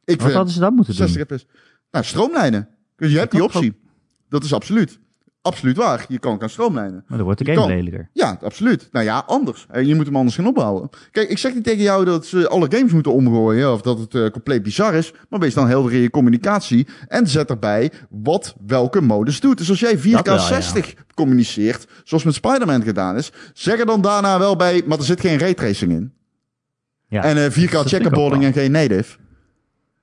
Ik Wat hadden ze dan moeten doen? 60 fps. Nou, stroomlijnen. Dus je hebt die optie. Dat is absoluut. Absoluut waar. Je kan gaan stroomlijnen. Maar dan wordt de game kan. lelijker. Ja, absoluut. Nou ja, anders. Eh, Je moet hem anders gaan opbouwen. Kijk, ik zeg niet tegen jou dat ze alle games moeten omgooien of dat het eh, compleet bizar is, maar wees dan helder in je communicatie en zet erbij wat welke modus doet. Dus als jij 4K Dat wel, ja. 60 communiceert, zoals met Spider-Man gedaan is, zeg er dan daarna wel bij, maar er zit geen raytracing in. Ja, en eh 4K dat vind ik ook checkerboarding en geen native.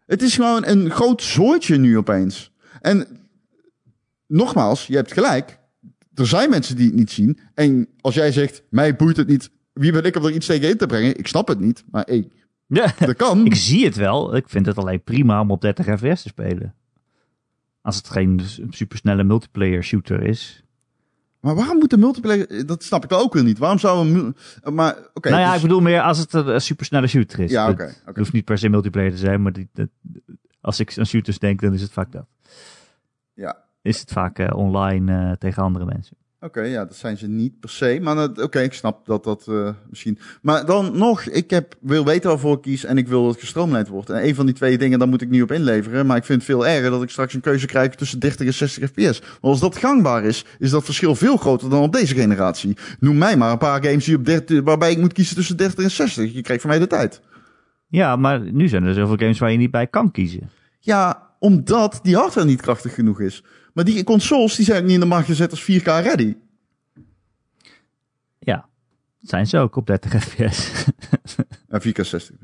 Het is gewoon een groot zooitje nu opeens. En nogmaals, je hebt gelijk. Er zijn mensen die het niet zien. En als jij zegt, mij boeit het niet. Wie ben ik om er iets tegen in te brengen? Ik snap het niet. Maar hey, Ja, dat kan. ik zie het wel. Ik vind het alleen prima om op 30 fps te spelen. Als het geen supersnelle multiplayer shooter is. Maar waarom moet de multiplayer... Dat snap ik ook weer niet. Waarom zou een... Maar oké. nou ja, dus- ik bedoel meer als het een, supersnelle shooter is. Ja, Het- oké. Het oké. hoeft niet per se multiplayer te zijn, maar die, dat- als ik aan shooters denk, dan is het vaak dat. Ja. Is het vaak eh, online eh, tegen andere mensen. Oké, ja, dat zijn ze niet per se. Maar oké, ik snap dat dat eh, misschien... Maar dan nog, ik heb, wil weten waarvoor ik kies en ik wil dat het gestroomlijnd wordt. En een van die twee dingen, daar moet ik niet op inleveren. Maar ik vind het veel erger dat ik straks een keuze krijg tussen 30 en 60 fps. Maar als dat gangbaar is, is dat verschil veel groter dan op deze generatie. Noem mij maar een paar games die op 30, waarbij ik moet kiezen tussen 30 en 60. Je krijgt van mij de tijd. Ja, maar nu zijn er zoveel games waar je niet bij kan kiezen. Ja, omdat die hardware niet krachtig genoeg is. Maar die consoles, die zijn niet in de markt gezet als 4K ready. Ja, zijn ze ook op 30 fps. Ja, 4K 60.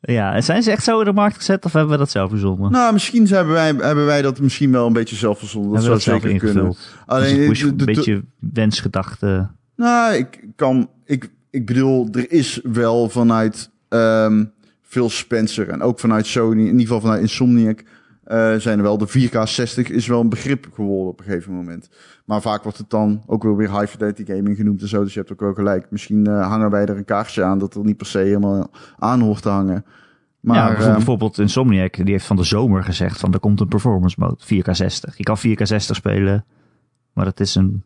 ja, en zijn ze echt zo in de markt gezet of hebben we dat zelf verzonnen? Nou, misschien hebben wij, hebben wij dat misschien wel een beetje zelf verzonnen. Dat hebben zou dat zeker kunnen. Alleen, dus de- een beetje wensgedachte. nou, ik kan, ik, ik bedoel, er is wel vanuit ehm Phil Spencer en ook vanuit Sony, in ieder geval vanuit Insomniac, eh, zijn er wel de 4K 60 is wel een begrip geworden op een gegeven moment. Maar vaak wordt het dan ook wel weer high fidelity gaming genoemd en zo, dus je hebt ook wel gelijk. Misschien eh, hangen wij er een kaartje aan dat er niet per se helemaal aan hoort te hangen. Maar ja, bijvoorbeeld, ehm, bijvoorbeeld Insomniac, die heeft van de zomer gezegd van er komt een performance mode, 4K60. Je kan 4K60 spelen, maar dat is een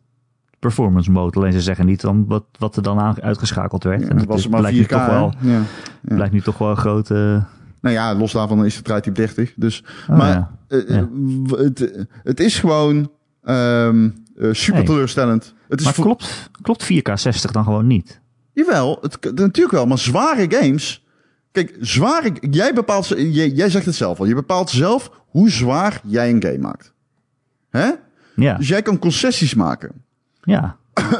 performance mode. Alleen ze zeggen niet dan wat, wat er dan aan, uitgeschakeld werd. Ja, en het was is- maar blijkt nu 4K. toch wel. Ja. blijkt nu toch wel een grote... Nou ja, los daarvan is het draait op 30. Dus, Oh, maar ja. eh, Ja. eh, het, het is gewoon ehm, eh, super teleurstellend. Het is Maar voor- klopt, klopt 4K 60 dan gewoon niet? Jawel, het, natuurlijk wel, maar zware games. Kijk, zware. Jij bepaalt. Jij, jij zegt het zelf al. Je bepaalt zelf hoe zwaar jij een game maakt. Hè? Ja, Dus jij kan concessies maken. ja.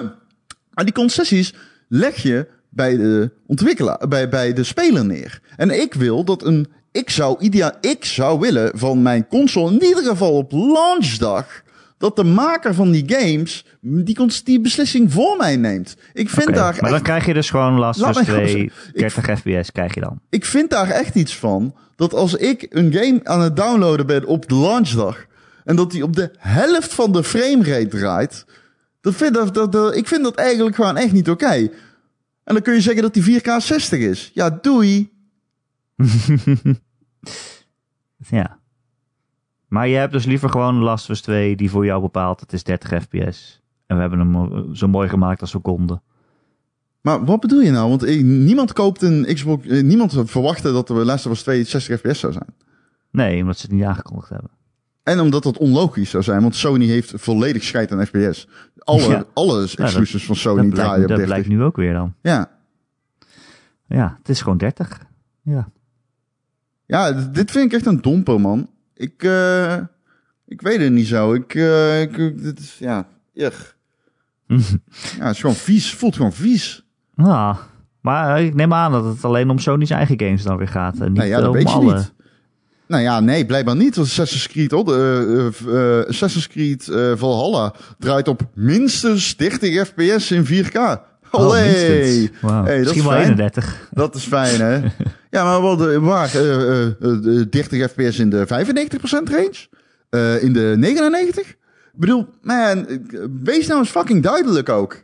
Maar die concessies leg je bij de ontwikkelaar, bij, bij de speler neer. En ik wil dat een. Ik zou, idea, ik zou willen van mijn console, in ieder geval op launchdag, dat de maker van die games die, die beslissing voor mij neemt. Ik vind daar maar dan krijg je dus gewoon Last gewoon 2, zeggen, 30 fps krijg je dan. ik vind daar echt iets van. Dat als ik een game aan het downloaden ben op de launchdag. En dat die op de helft van de framerate draait. Dat vind, dat, dat, dat- ik vind dat eigenlijk gewoon echt niet oké. En dan kun je zeggen dat die 4K 60 is. Ja, doei. Ja. Maar je hebt dus liever gewoon Last of Us 2 die voor jou bepaalt het is 30 fps. En we hebben hem eh, zo mooi gemaakt als we konden. Maar wat bedoel je nou? Want eh, niemand koopt een Xbox. eh, niemand verwachtte dat de Last of Us 2 60 fps zou zijn. Nee, omdat ze het niet aangekondigd hebben. En omdat dat onlogisch zou zijn. Want Sony heeft volledig scheid aan FPS. Alle, Ja. alle exclusives van Sony dat draaien blijkt, op dat 30. blijkt nu ook weer dan. Ja. Ja, het is gewoon 30. Ja. Ja, dit vind ik echt een domper, man. Ik, eh, ik weet het niet zo. Ik, eh, ik dit is, ja, ugh. ja, het is gewoon vies. Voelt gewoon vies. Nou, maar ik neem aan dat het alleen om Sony's eigen games dan weer gaat. En niet nou ja, eh, dat om weet je alle. niet. Nou ja, nee, blijkbaar niet. Want Assassin's Creed, oh, de, eh, eh, Assassin's Creed eh, Valhalla draait op minstens 30 fps in 4K. Oh, Allee. Hey, Misschien is wel fijn. 31. Dat is fijn, hè? ja, maar eh, waar? eh, eh, eh, 30 fps in de 95% range? Eh, in de 99? Ik bedoel, man, wees nou eens fucking duidelijk ook.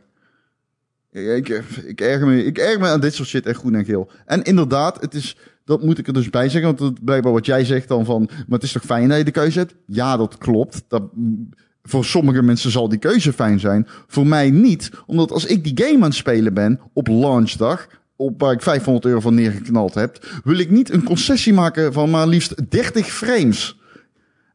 Ik, ik, ik, erger me, ik erger me aan dit soort shit echt goed en geel. En inderdaad, het is, dat moet ik er dus bij zeggen, want het, blijkbaar wat jij zegt dan van, maar het is toch fijn dat je de keuze hebt? Ja, dat klopt. Dat, voor sommige mensen zal die keuze fijn zijn. Voor mij niet, omdat als ik die game aan het spelen ben op launchdag, op waar ik 500 euro van neergeknald heb, wil ik niet een concessie maken van maar liefst 30 frames.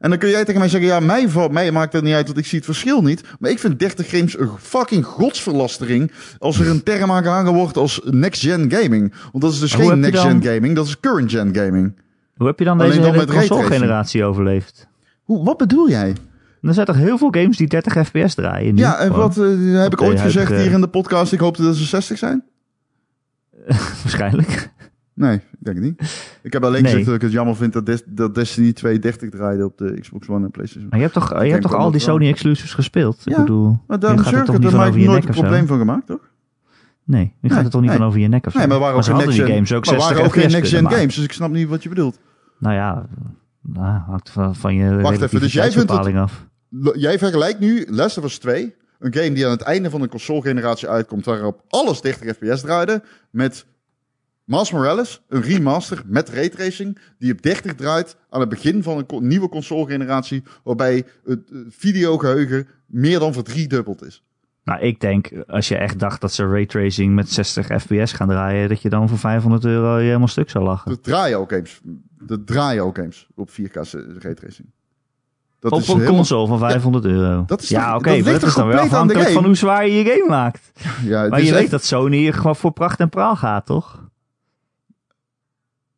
En dan kun jij tegen mij zeggen, ja, mij, mij maakt het niet uit, want ik zie het verschil niet. Maar ik vind 30 frames een fucking godsverlastering als er een term aan gehangen wordt als next-gen gaming. Want dat is dus geen next-gen gaming, dat is current-gen gaming. Hoe heb je dan Alleen deze hele console-generatie overleefd? Hoe, wat bedoel jij? Er zijn toch heel veel games die 30 fps draaien? nu Ja, en wat eh, heb ik ooit gezegd hier in de podcast? Ik hoopte dat ze 60 zijn? Waarschijnlijk. Nee, ik denk het niet. Ik heb alleen Nee. gezegd dat ik het jammer vind dat, Des- dat Destiny 2 30 draaide op de Xbox One en PlayStation. Maar je hebt toch, je hebt toch al die. Sony exclusives gespeeld? Ja, ik bedoel, Maar daarom gaat ik toch het, niet van heb over ik je nooit een probleem van gemaakt, toch? Nee, je gaat er toch niet nee. van over je nek of zo? Nee, maar waar ook ze geen next-gen games ook maar 60 waren ook geen next-gen kunnen games, dus ik snap niet wat je bedoelt. Nou ja, nou, hangt van, van je Wacht even, dus jij vindt af. Jij vergelijkt nu Last of Us 2, een game die aan het einde van een console-generatie uitkomt, waarop alles 30 fps draaide, met Miles Morales, een remaster met raytracing, die op 30 draait aan het begin van een co- nieuwe console-generatie, waarbij het eh, videogeheugen meer dan verdriedubbeld is. Nou, ik denk, als je echt dacht dat ze raytracing met 60 fps gaan draaien, dat je dan voor 500 euro je helemaal stuk zou lachen. Er draaien ook games, er draaien ook games op 4K raytracing. Dat Op is een helemaal- console van 500 euro. dat is ja, oké, dat maar dat is dan de afhankelijk van hoe zwaar je je game maakt. Ja, Maar is je echt- weet dat Sony gewoon voor pracht en praal gaat, toch?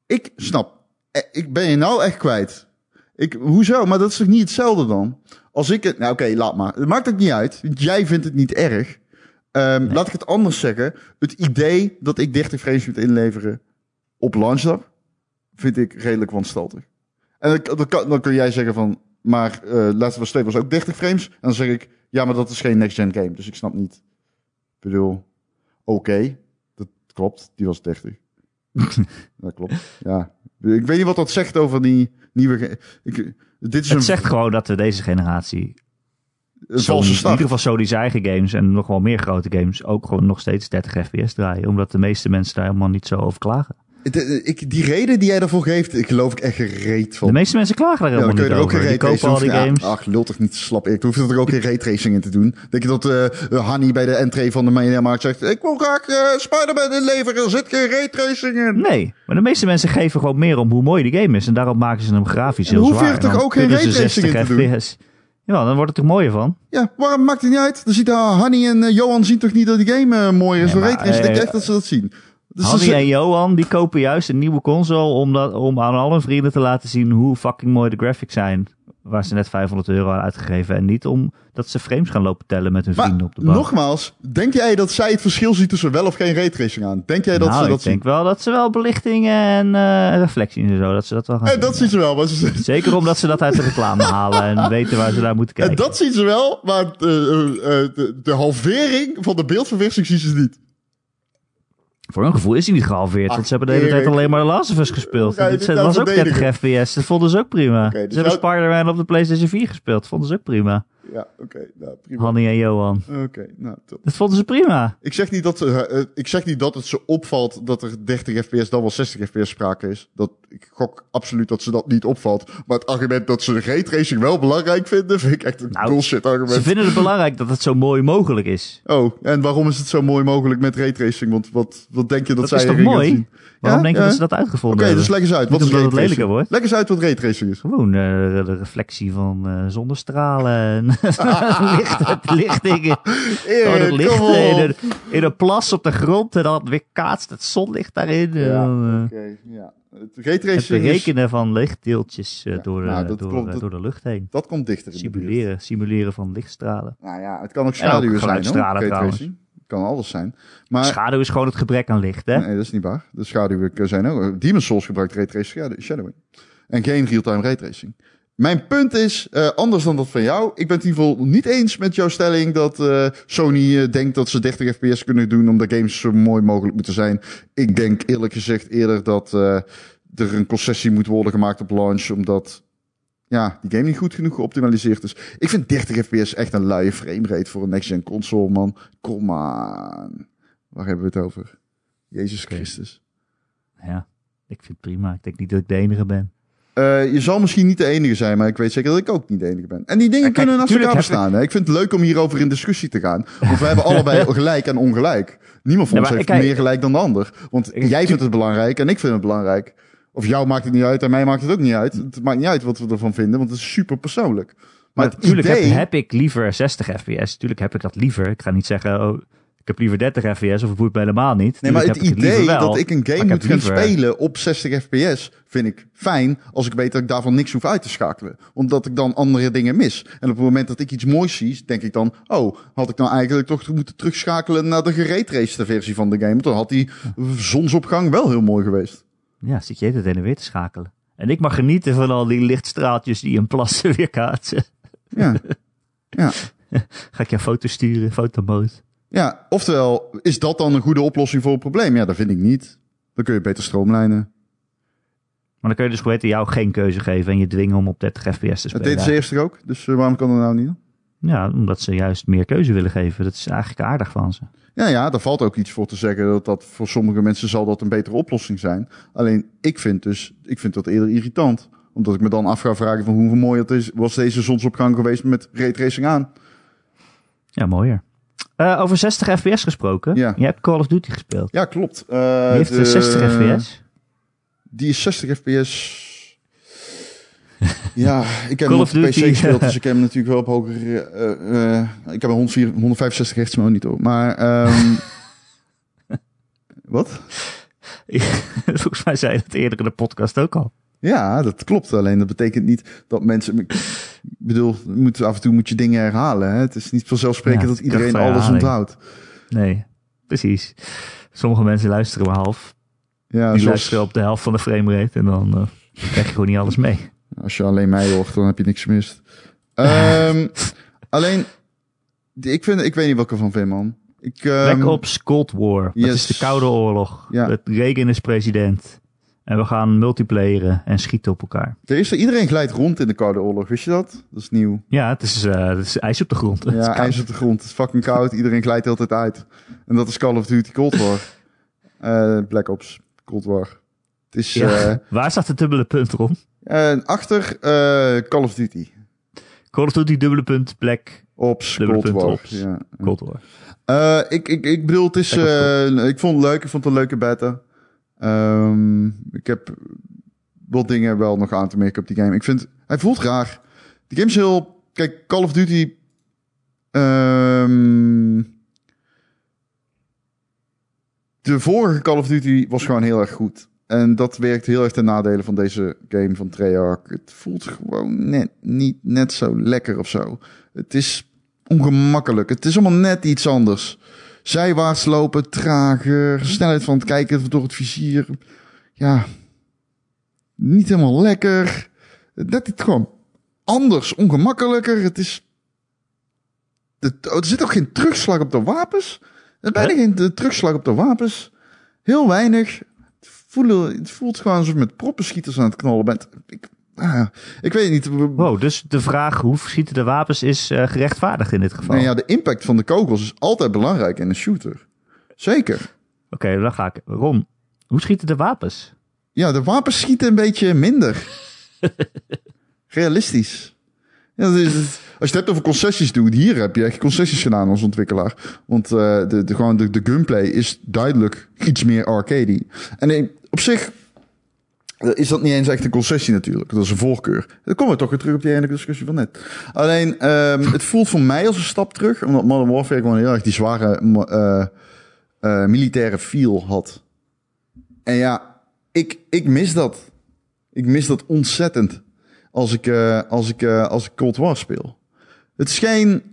Ik snap. Eh, Ik ben je nou echt kwijt. Ik, hoezo? Maar dat is toch niet hetzelfde dan? Als ik het... Nou oké, laat maar. Het maakt ook niet uit. Jij vindt het niet erg. Ehm, Laat ik het anders zeggen. Het idee dat ik 30 frames moet inleveren op launchdag... vind ik redelijk wanstaltig. En dan, dan, dan kun jij zeggen van... Maar eh Last of Us 2 was ook 30 frames. En dan zeg ik... Ja, maar dat is geen next-gen game. Dus ik snap niet. Ik bedoel... Oké. dat klopt. Die was 30. dat klopt. Ja. Ik weet niet wat dat zegt over die nieuwe... Ik, dit is Het een, zegt gewoon dat we deze generatie, valse in ieder geval Sony's eigen games en nog wel meer grote games, ook gewoon nog steeds 30 fps draaien. Omdat de meeste mensen daar helemaal niet zo over klagen. De- ik, die reden die jij daarvoor geeft, ik geloof ik echt gereed van. De meeste mensen klagen er Ja, helemaal dan kun je er ook geen kopen al die games. Ach, lul toch niet slap ik. hoeft er ook geen raytracing in te doen. Denk je dat eh Hanny bij de entree van de Mediamarkt zegt... Ik wil graag eh Spider-Man inleveren, er zit geen raytracing in. Nee, maar de meeste mensen geven gewoon meer om hoe mooi die game is. En daarom maken ze hem grafisch En heel hoef je zwaar. er toch ook geen raytracing in 60 te doen? FPS. Ja, dan wordt het er mooier van. Ja, waarom maakt het niet uit? Dan ziet uh, Hanny en eh, Johan zien toch niet dat die game eh, mooi is Nee, maar, raytracing? Denk eh, echt dat ze dat zien? Dus en Johan, die kopen juist een nieuwe console om, dat, om aan al hun vrienden te laten zien hoe fucking mooi de graphics zijn. Waar ze net 500 euro aan uitgegeven. En niet om dat ze frames gaan lopen tellen met hun maar vrienden op de bank. nogmaals, denk jij dat zij het verschil ziet tussen wel of geen raytracing aan? Denk jij dat nou, ze dat ik denk wel dat ze wel belichting en eh reflectie en zo, dat ze dat wel gaan En zien, dat zien ze wel, maar ze, Zeker omdat ze dat uit de reclame halen en weten waar ze naar moeten kijken. En dat zien ze wel, maar de, eh, eh, de, de halvering van de beeldverwisseling zien ze niet. Voor hun gevoel is hij niet gehalveerd, Ach, want ze hebben de hele Erik. tijd alleen maar de Last of Us gespeeld. Dit dat nou was ook 30 verdedigen? fps, dat vonden ze ook prima. Oké, dus ze hebben Spider-Man op de PlayStation 4 gespeeld, dat vonden ze ook prima. Ja, oké, nou prima. Hanny en Johan. Oké, nou top. Dat vonden ze prima. Ik zeg, niet dat, ze, eh, ik zeg niet dat het ze opvalt dat er 30 fps dan wel 60 fps sprake is. Dat, ik gok absoluut dat ze dat niet opvalt. Maar het argument dat ze de raytracing wel belangrijk vinden, vind ik echt een Nou, bullshit Ze argument. vinden het belangrijk dat het zo mooi mogelijk is. Oh, en waarom is het zo mooi mogelijk met raytracing? Want wat, wat denk je dat, Dat zij erin mooi? zien? Waarom Ja, denk je ja. dat ze dat uitgevonden Oké, hebben? dus leg eens uit. Wat is raytracing? Leg eens uit wat raytracing is. Gewoon eh, de reflectie van eh, zonnestralen licht, lichting. in- Gewoon het Erik, licht in een, in een plas op de grond en dan weer kaatst het zonlicht daarin. Ja, dan, eh, ja. Het het berekenen van lichtdeeltjes eh, Ja, door, de, nou, door, klopt. eh, Dat- door de lucht heen. dat komt dichter in de buurt. Simuleren, simuleren van lichtstralen. Nou ja, het kan ook En ook schaduwen zijn, hoor. trouwens. Het kan alles zijn. Maar Schaduw is gewoon het gebrek aan licht, hè? nee, dat is niet waar. De schaduwen zijn ook... Demon's Souls gebruikt raytracing shadowing- shadowing. En geen real-time raytracing. Mijn punt is, eh, anders dan dat van jou, ik ben het in ieder geval niet eens met jouw stelling dat eh, Sony eh, denkt dat ze 30 fps kunnen doen omdat games zo mooi mogelijk moeten zijn. Ik denk eerlijk gezegd eerder dat er een concessie moet worden gemaakt op launch, omdat ja, die game niet goed genoeg geoptimaliseerd is. Ik vind 30 fps echt een luie framerate voor een next-gen console, man. Kom aan. Waar hebben we het over? Jezus. Christus. Ja, ik vind het prima. Ik denk niet dat ik de enige ben. Eh, je zal misschien niet de enige zijn, maar ik weet zeker dat ik ook niet de enige ben. En die dingen kijk, kunnen naast elkaar bestaan. Hè? Ik vind het leuk om hierover in discussie te gaan. Want we hebben allebei gelijk en ongelijk. Niemand van ons heeft kijk- meer gelijk dan de ander. Want Ik- jij vindt het belangrijk en ik vind het belangrijk. Of jou maakt het niet uit en mij maakt het ook niet uit. Het maakt niet uit wat we ervan vinden, want het is super persoonlijk. Maar, natuurlijk idee... heb, heb ik liever 60 fps. Tuurlijk heb ik dat liever. Ik ga niet zeggen, oh, ik heb liever 30 fps of het boeit me helemaal niet. Nee, maar het idee wel, dat ik een game ik moet gaan liever- spelen op 60 fps vind ik fijn als ik weet dat ik daarvan niks hoef uit te schakelen. Omdat ik dan andere dingen mis. En op het moment dat ik iets moois zie, denk ik dan, oh, had ik nou eigenlijk toch moeten terugschakelen naar de gereetraced versie van de game. Dan had die zonsopgang wel heel mooi geweest. Ja, zit je het en weer te schakelen. En ik mag genieten van al die lichtstraaltjes die in plassen weer kaatsen. Ja. ja. Ga ik jou foto's sturen, fotomode. Ja, oftewel, is dat dan een goede oplossing voor het probleem? Ja, dat vind ik niet. Dan kun je beter stroomlijnen. Maar dan kun je dus gewoon jou geen keuze geven en je dwingen om op 30 fps te Dat spelen. deden ze eerst ook? Dus eh, waarom kan dat nou niet? Ja, omdat ze juist meer keuze willen geven. Dat is eigenlijk aardig van ze. Ja, ja, daar valt ook iets voor te zeggen dat dat voor sommige mensen zal dat een betere oplossing zijn. Alleen ik vind dus, ik vind dat eerder irritant. Omdat ik me dan af ga vragen van hoe mooi het is, was deze zonsopgang geweest met raytracing aan. Ja, mooier. Eh, over 60 fps gesproken. Ja. Je hebt Call of Duty gespeeld. Ja, klopt. Die heeft de- eh, 60 fps. Die is 60 fps. ja, ik heb Call hem op de PC gespeeld, dus ik heb hem natuurlijk wel op hoger... eh, eh, ik heb een 104 165 hertz monitor, maar... ehm, wat? Volgens mij zei je dat eerder in de podcast ook al. Ja, dat klopt. Alleen dat betekent niet dat mensen. Ik bedoel, moet, af en toe moet je dingen herhalen. Hè? Het is niet vanzelfsprekend Ja, dat iedereen alles onthoudt. Nee, precies. Sommige mensen luisteren maar half. Ja, Die zoals luisteren op de helft van de framerate en dan eh, krijg je gewoon niet alles mee. als je alleen mij hoort, dan heb je niks gemist. Ehm, alleen, ik, vind, ik weet niet wat ik ervan vind, man. Ik, ehm, Black Ops Cold War. Dat yes. is de Koude Oorlog. Ja. Het Reagan is president. En we gaan multiplayeren en schieten op elkaar. Er is er, iedereen glijdt rond in de Koude Oorlog, wist je dat? Dat is nieuw. Ja, het is, eh, het is ijs op de grond. Het is Ja, ijs op de grond. Het is fucking koud. Iedereen glijdt altijd uit. En dat is Call of Duty Cold War. Eh, Black Ops Cold War. Het is Ja. eh, Waar staat de dubbele punt eh, achter Call of Duty. Call of Duty dubbele punt Black Ops, Dubbele Cold punt, War. Ops. Ja. Cold War. Ik, ik, ik bedoel, het is, ik vond het leuk. Ik vond het een leuke beta. Ehm, ik heb wat dingen wel nog aan te merken op die game. Ik vind, hij voelt raar. Die game is heel, kijk, Call of Duty, ehm, de vorige Call of Duty was gewoon heel erg goed. En dat werkt heel erg ten nadele van deze game van Treyarch. Het voelt gewoon net, niet net zo lekker of zo. Het is ongemakkelijk. Het is allemaal net iets anders. Zijwaarts lopen, trager, snelheid van het kijken door het vizier. Ja, niet helemaal lekker. Net iets gewoon anders, ongemakkelijker. Het is... Het, er zit ook geen terugslag op de wapens. Er is bijna geen de terugslag op de wapens. Heel weinig. Het, voelen, het voelt gewoon alsof je met proppenschieters aan het knallen bent. Ik, ah, ik weet niet. Wow, dus de vraag hoe schieten de wapens is eh, gerechtvaardigd in dit geval. Nee, ja, de impact van de kogels is altijd belangrijk in een shooter. Zeker. Oké, dan ga ik. Ron, hoe schieten de wapens? Ja, de wapens schieten een beetje minder. Realistisch. Ja, dus, als je het hebt over concessies doen, hier heb je echt concessies gedaan als ontwikkelaar. Want eh, de, de, gewoon de, de gunplay is duidelijk iets meer arcade. En op zich is dat niet eens echt een concessie natuurlijk. Dat is een voorkeur. Dan komen we toch weer terug op die ene discussie van net. Alleen, ehm, het voelt voor mij als een stap terug. Omdat Modern Warfare gewoon heel erg die zware eh, eh, militaire feel had. En ja, ik, ik mis dat. Ik mis dat ontzettend. Als ik, eh, als ik, eh, als ik Cold War speel. Het is geen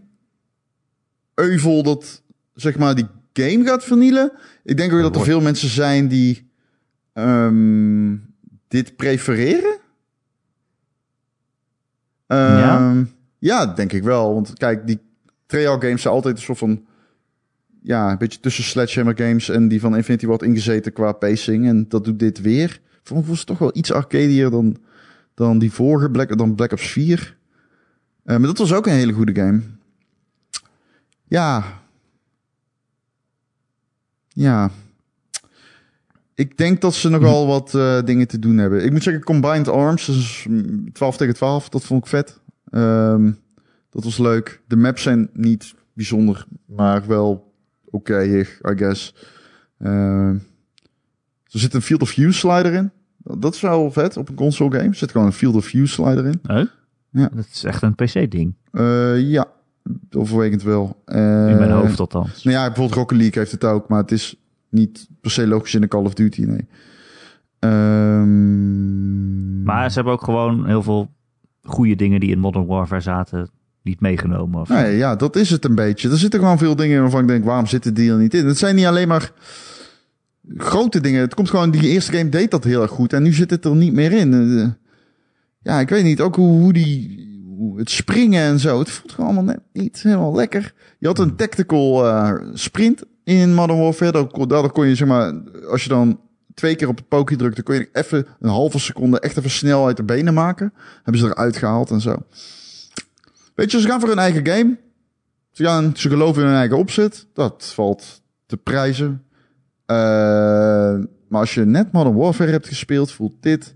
euvel dat, zeg maar, die game gaat vernielen. Ik denk ook dat er veel mensen zijn die ehm, dit prefereren. Ja? Ehm, ja, denk ik wel. Want kijk, die Treyarch games zijn altijd een soort van... Ja, een beetje tussen Sledgehammer games en die van Infinity Ward ingezeten qua pacing. En dat doet dit weer. Voor me was het toch wel iets arcadier dan, dan die vorige Black, dan Black Ops 4. Eh, maar dat was ook een hele goede game. Ja. Ja. Ik denk dat ze nogal wat eh, dingen te doen hebben. Ik moet zeggen, Combined Arms, dus mm, 12 tegen 12, dat vond ik vet. Ehm, dat was leuk. De maps zijn niet bijzonder, maar wel oké, I guess. Ehm, er zit een Field of View slider in. Dat is wel vet op een console game. Er zit gewoon een Field of View slider in. Ja. Dat is echt een PC-ding. Eh, ja, overwegend wel. In mijn Eh, hoofd althans. Nou ja, bijvoorbeeld Rocket League heeft het ook, maar het is niet per se logisch in een Call of Duty, nee. Ehm, Maar ze hebben ook gewoon heel veel goede dingen die in Modern Warfare zaten niet meegenomen. Of Nee, ja, dat is het een beetje. Er zitten gewoon veel dingen in waarvan ik denk, waarom zitten die er niet in? Het zijn niet alleen maar grote dingen. Het komt gewoon, die eerste game deed dat heel erg goed en nu zit het er niet meer in. Eh, Ja, ik weet niet, ook hoe, hoe die, hoe het springen en zo. Het voelt gewoon allemaal net niet helemaal lekker. Je had een tactical eh, sprint in Modern Warfare. Daar kon, je, zeg maar, als je dan twee keer op het pokje drukte, kon je even een halve seconde echt even snel uit de benen maken. Hebben ze eruit gehaald en zo. Weet je, ze gaan voor hun eigen game. Ze, gaan, ze geloven in hun eigen opzet. Dat valt te prijzen. Eh, maar als je net Modern Warfare hebt gespeeld, voelt dit...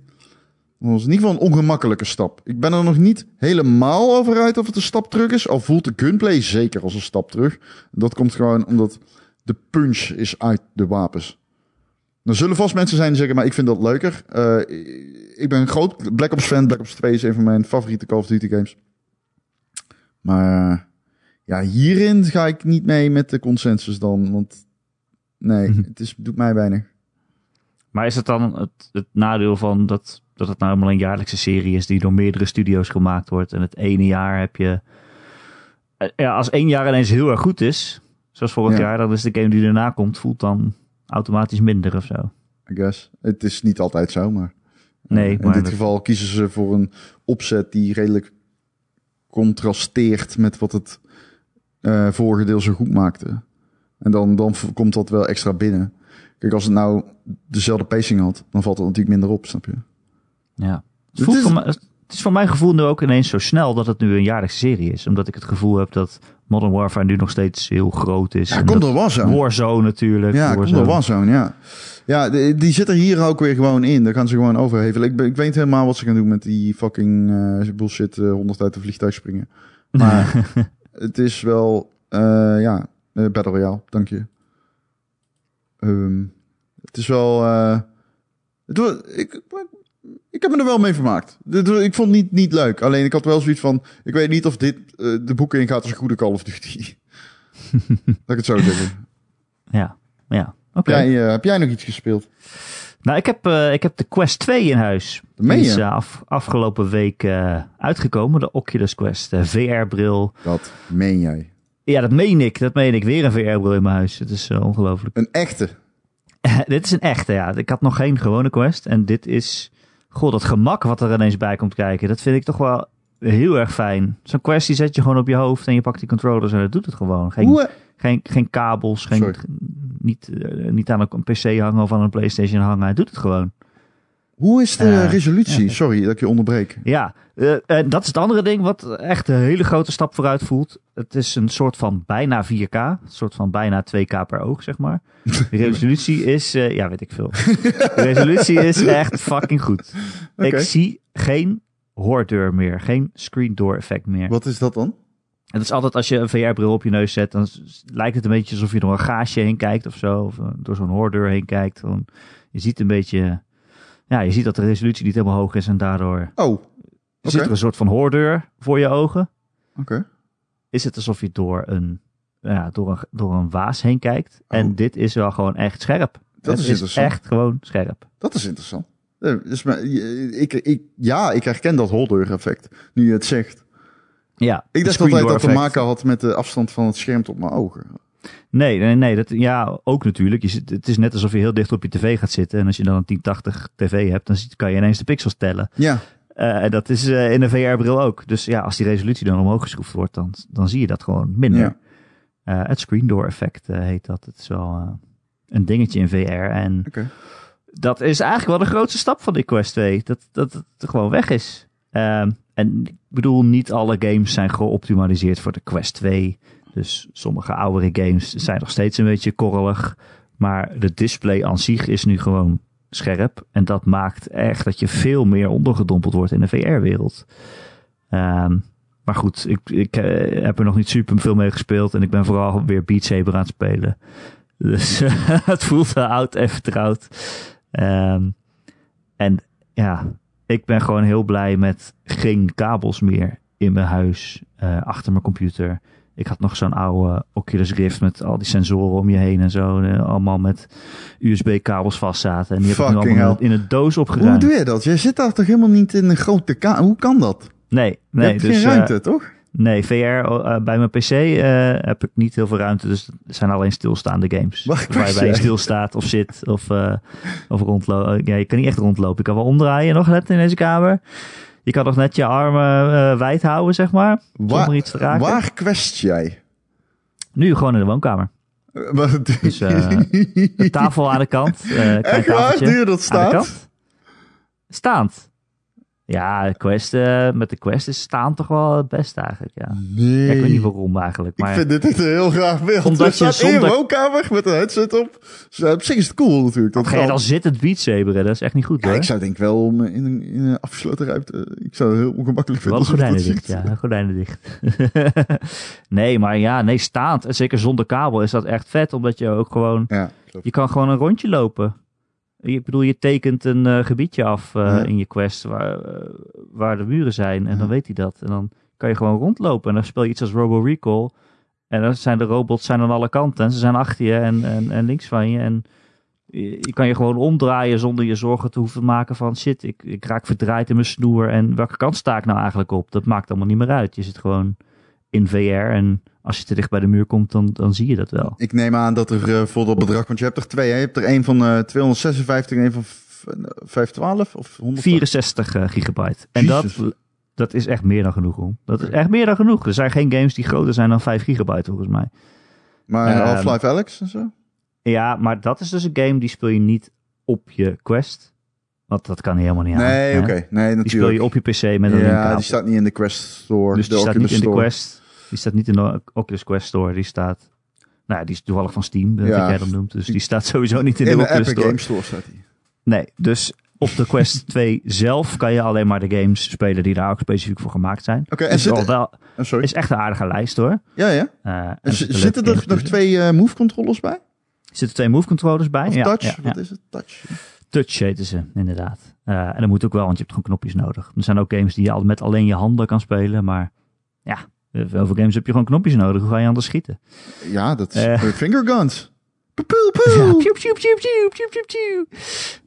Dat was in ieder geval een ongemakkelijke stap. Ik ben er nog niet helemaal over uit of het een stap terug is. Al voelt de gunplay zeker als een stap terug. Dat komt gewoon omdat de punch is uit de wapens. Er zullen vast mensen zijn die zeggen, maar ik vind dat leuker. Eh, ik ben een groot Black Ops fan. Black Ops 2 is een van mijn favoriete Call of Duty games. Maar ja, hierin ga ik niet mee met de consensus dan. Want nee, Mhm. het is, doet mij weinig. Maar is het dan het, het nadeel van dat, dat het nou helemaal een jaarlijkse serie is die door meerdere studio's gemaakt wordt. En het ene jaar heb je. eh, Ja, als één jaar ineens heel erg goed is, zoals vorig Ja. jaar, dan is de game die daarna komt, voelt dan automatisch minder of zo. I guess. Het is niet altijd zo, maar... Nee, in maar dit dat- geval kiezen ze voor een opzet die redelijk contrasteert met wat het eh, vorige deel zo goed maakte. En dan, dan komt dat wel extra binnen. Kijk, als het nou dezelfde pacing had, dan valt het natuurlijk minder op, snap je? Ja. Het Het voelt, is- voor mij, het is voor mijn gevoel nu ook ineens zo snel dat het nu een jaarlijkse serie is. Omdat ik het gevoel heb dat Modern Warfare nu nog steeds heel groot is. Ja, komt door Warzone. Warzone natuurlijk. Ja, komt Warzone. door Warzone, ja. Ja, die, die zit er hier ook weer gewoon in. Daar gaan ze gewoon overhevelen. Ik, ik weet helemaal wat ze gaan doen met die fucking eh, bullshit eh 100 uit de vliegtuig springen. Maar het is wel, eh, ja, Battle Royale, dank je. Ehm, het is wel, het ik, ik heb me er wel mee vermaakt. Ik vond het niet, niet leuk. Alleen ik had wel zoiets van, ik weet niet of dit eh, de boeken ingaat als een goede Call of Duty. Laat ik het zo zeggen. Ja, ja. Oké. Heb, jij, eh, heb jij nog iets gespeeld? Nou, ik heb, eh, ik heb de Quest 2 in huis. Dat meen Die is af, afgelopen week uitgekomen. De Oculus Quest, de VR-bril. Dat meen jij. Ja, dat meen ik. Dat meen ik. Weer een VR-bril in mijn huis. Het is ongelooflijk. Een echte. dit is een echte, ja. Ik had nog geen gewone Quest. En dit is... Goh, dat gemak wat er ineens bij komt kijken. Dat vind ik toch wel heel erg fijn. Zo'n Quest die zet je gewoon op je hoofd. En je pakt die controllers en dat doet het gewoon. Geen, eh, geen, geen kabels. Geen, Sorry. niet, eh, niet aan een PC hangen of aan een Playstation hangen. Hij doet het gewoon. Hoe is de Eh, resolutie? ja. Sorry dat ik je onderbreek. Ja, eh, en dat is het andere ding wat echt een hele grote stap vooruit voelt. Het is een soort van bijna 4K, een soort van bijna 2K per oog, zeg maar. De resolutie is, eh, ja, weet ik veel. De resolutie is echt fucking goed. Ik zie geen hoordeur meer, geen screen door effect meer. Wat is dat dan? Het is altijd als je een VR-bril op je neus zet, dan lijkt het een beetje alsof je door een gaasje heen kijkt of zo. Of door zo'n hoordeur heen kijkt. Je ziet een beetje, ja, je ziet dat de resolutie niet helemaal hoog is en daardoor Oh, zit er een soort van hoordeur voor je ogen. Oké. Is het alsof je door een, ja, door een, door een waas heen kijkt. En Oh. dit is wel gewoon echt scherp. Dat het is interessant. echt gewoon scherp. Dat is interessant. Eh, dus maar, ik, ik, ja, ik herken dat holdeur effect. Nu je het zegt. Ja, Ik dacht altijd dat door te maken had met de afstand van het scherm tot mijn ogen. Nee, nee, nee. Dat, ja, ook natuurlijk. Je zit, het is net alsof je heel dicht op je tv gaat zitten. En als je dan een 1080 tv hebt, dan kan je ineens de pixels tellen. Ja, Eh, en dat is eh, in een VR-bril ook. Dus ja, als die resolutie dan omhoog geschroefd wordt, dan, dan zie je dat gewoon minder. Ja. Eh, het screen door effect heet dat. Het is wel een dingetje in VR. En dat is eigenlijk wel de grootste stap van die Quest 2. Dat, dat het gewoon weg is. Ehm, en ik bedoel, niet alle games zijn geoptimaliseerd voor de Quest 2. Dus sommige oudere games zijn nog steeds een beetje korrelig. Maar de display aan zich is nu gewoon scherp. En dat maakt echt dat je veel meer ondergedompeld wordt in de VR-wereld. Ehm, maar goed, ik, ik eh, heb er nog niet super veel mee gespeeld. En ik ben vooral weer Beat Saber aan het spelen. Dus het voelt wel oud en vertrouwd. Ehm, en ja, ik ben gewoon heel blij met geen kabels meer in mijn huis, eh, achter mijn computer. Ik had nog zo'n oude Oculus Rift met al die sensoren om je heen en zo. eh, allemaal met USB-kabels vastzaten. En die heb ik nu allemaal hell. in een doos Hoe opgeruimd. doe je dat? Je zit daar toch helemaal niet in een grote kamer? Hoe kan dat? Nee, Je nee. hebt dus, geen eh, ruimte, toch? nee, VR eh, bij mijn PC eh, heb ik niet heel veel ruimte. Dus het zijn alleen stilstaande games. Waar waarbij je stilstaat of zit of, eh of rondlopen. Ja, je kan niet echt rondlopen. Je kan wel omdraaien nog net in deze kamer. Je kan nog net je armen eh, wijd houden, zeg maar. Waar, iets te raken. waar quest jij? Nu gewoon in de woonkamer. Eh, Dus, eh, Een tafel aan de kant. Echt waar? je dat de staat? Staand. Ja, quest, eh, met de quest is staan toch wel het beste eigenlijk. Ja. Nee. Ja, ik weet niet waarom eigenlijk. Maar Ik vind dit een heel graag beeld. Omdat je je staat in je zonder- woonkamer met een headset op. Dus, eh, op zich is het cool natuurlijk. Dat ga je dan zittend Beat Saberen? Dat is echt niet goed Ja, hoor. ik zou denk wel om in een, in een afgesloten ruimte... Ik zou het heel ongemakkelijk Wel vinden. je gordijnen dicht, ja. Gordijnen dicht. nee, maar ja, nee, staand. En zeker zonder kabel is dat echt vet. Omdat je ook gewoon... Ja. Je kan gewoon een rondje lopen. Ik bedoel, je tekent een eh, gebiedje af eh, Ja. in je quest waar, eh, waar de muren zijn. En Ja. dan weet hij dat. En dan kan je gewoon rondlopen. En dan speel je iets als Robo Recall. En dan zijn de robots zijn aan alle kanten. En ze zijn achter je en, en, en links van je. En je, je kan je gewoon omdraaien zonder je zorgen te hoeven maken van... Shit, ik, ik raak verdraaid in mijn snoer. En welke kant sta ik nou eigenlijk op? Dat maakt allemaal niet meer uit. Je zit gewoon in VR. En als je te dicht bij de muur komt, dan, dan zie je dat wel. Ik neem aan dat er eh, voor dat bedrag... Want je hebt er twee, hè? Je hebt er één van eh 256 en één van v- eh, 512 of 100? 64 eh, gigabyte. En dat, Jezus. dat is echt meer dan genoeg, hoor. Dat is echt meer dan genoeg. Er zijn geen games die groter zijn dan 5 gigabyte, volgens mij. Maar Ehm, Half-Life Alex en zo? Ja, maar dat is dus een game die speel je niet op je Quest. Want dat kan helemaal niet aan. Nee, oké. Nee, natuurlijk. Die speel je op je PC met een Ja, die staat niet in de Quest Store. Dus die staat niet in de. Quest. Die staat niet in de Oculus Quest Store. Die staat... Nou, ja, die is toevallig van Steam, dat Ja. jij dat noemt. Dus die staat sowieso niet in, In de de Oculus Epic Store. Game Store staat die. Nee, dus op de Quest 2 zelf kan je alleen maar de games spelen die daar ook specifiek voor gemaakt zijn. Oké, en is, zit, al wel, oh, sorry. is echt een aardige lijst hoor. ja, ja. Eh, en zitten er nog twee eh, move controllers bij? Zitten twee move controllers bij. Of ja, touch? ja, ja. Wat is het? Touch. Touch heten ze, inderdaad. Eh, en dat moet ook wel, want je hebt gewoon knopjes nodig. Er zijn ook games die je al met alleen je handen kan spelen, maar ja, eh, veel games heb je gewoon knopjes nodig. Hoe ga je anders schieten? Ja, dat is Eh. eh, finger guns. Poe,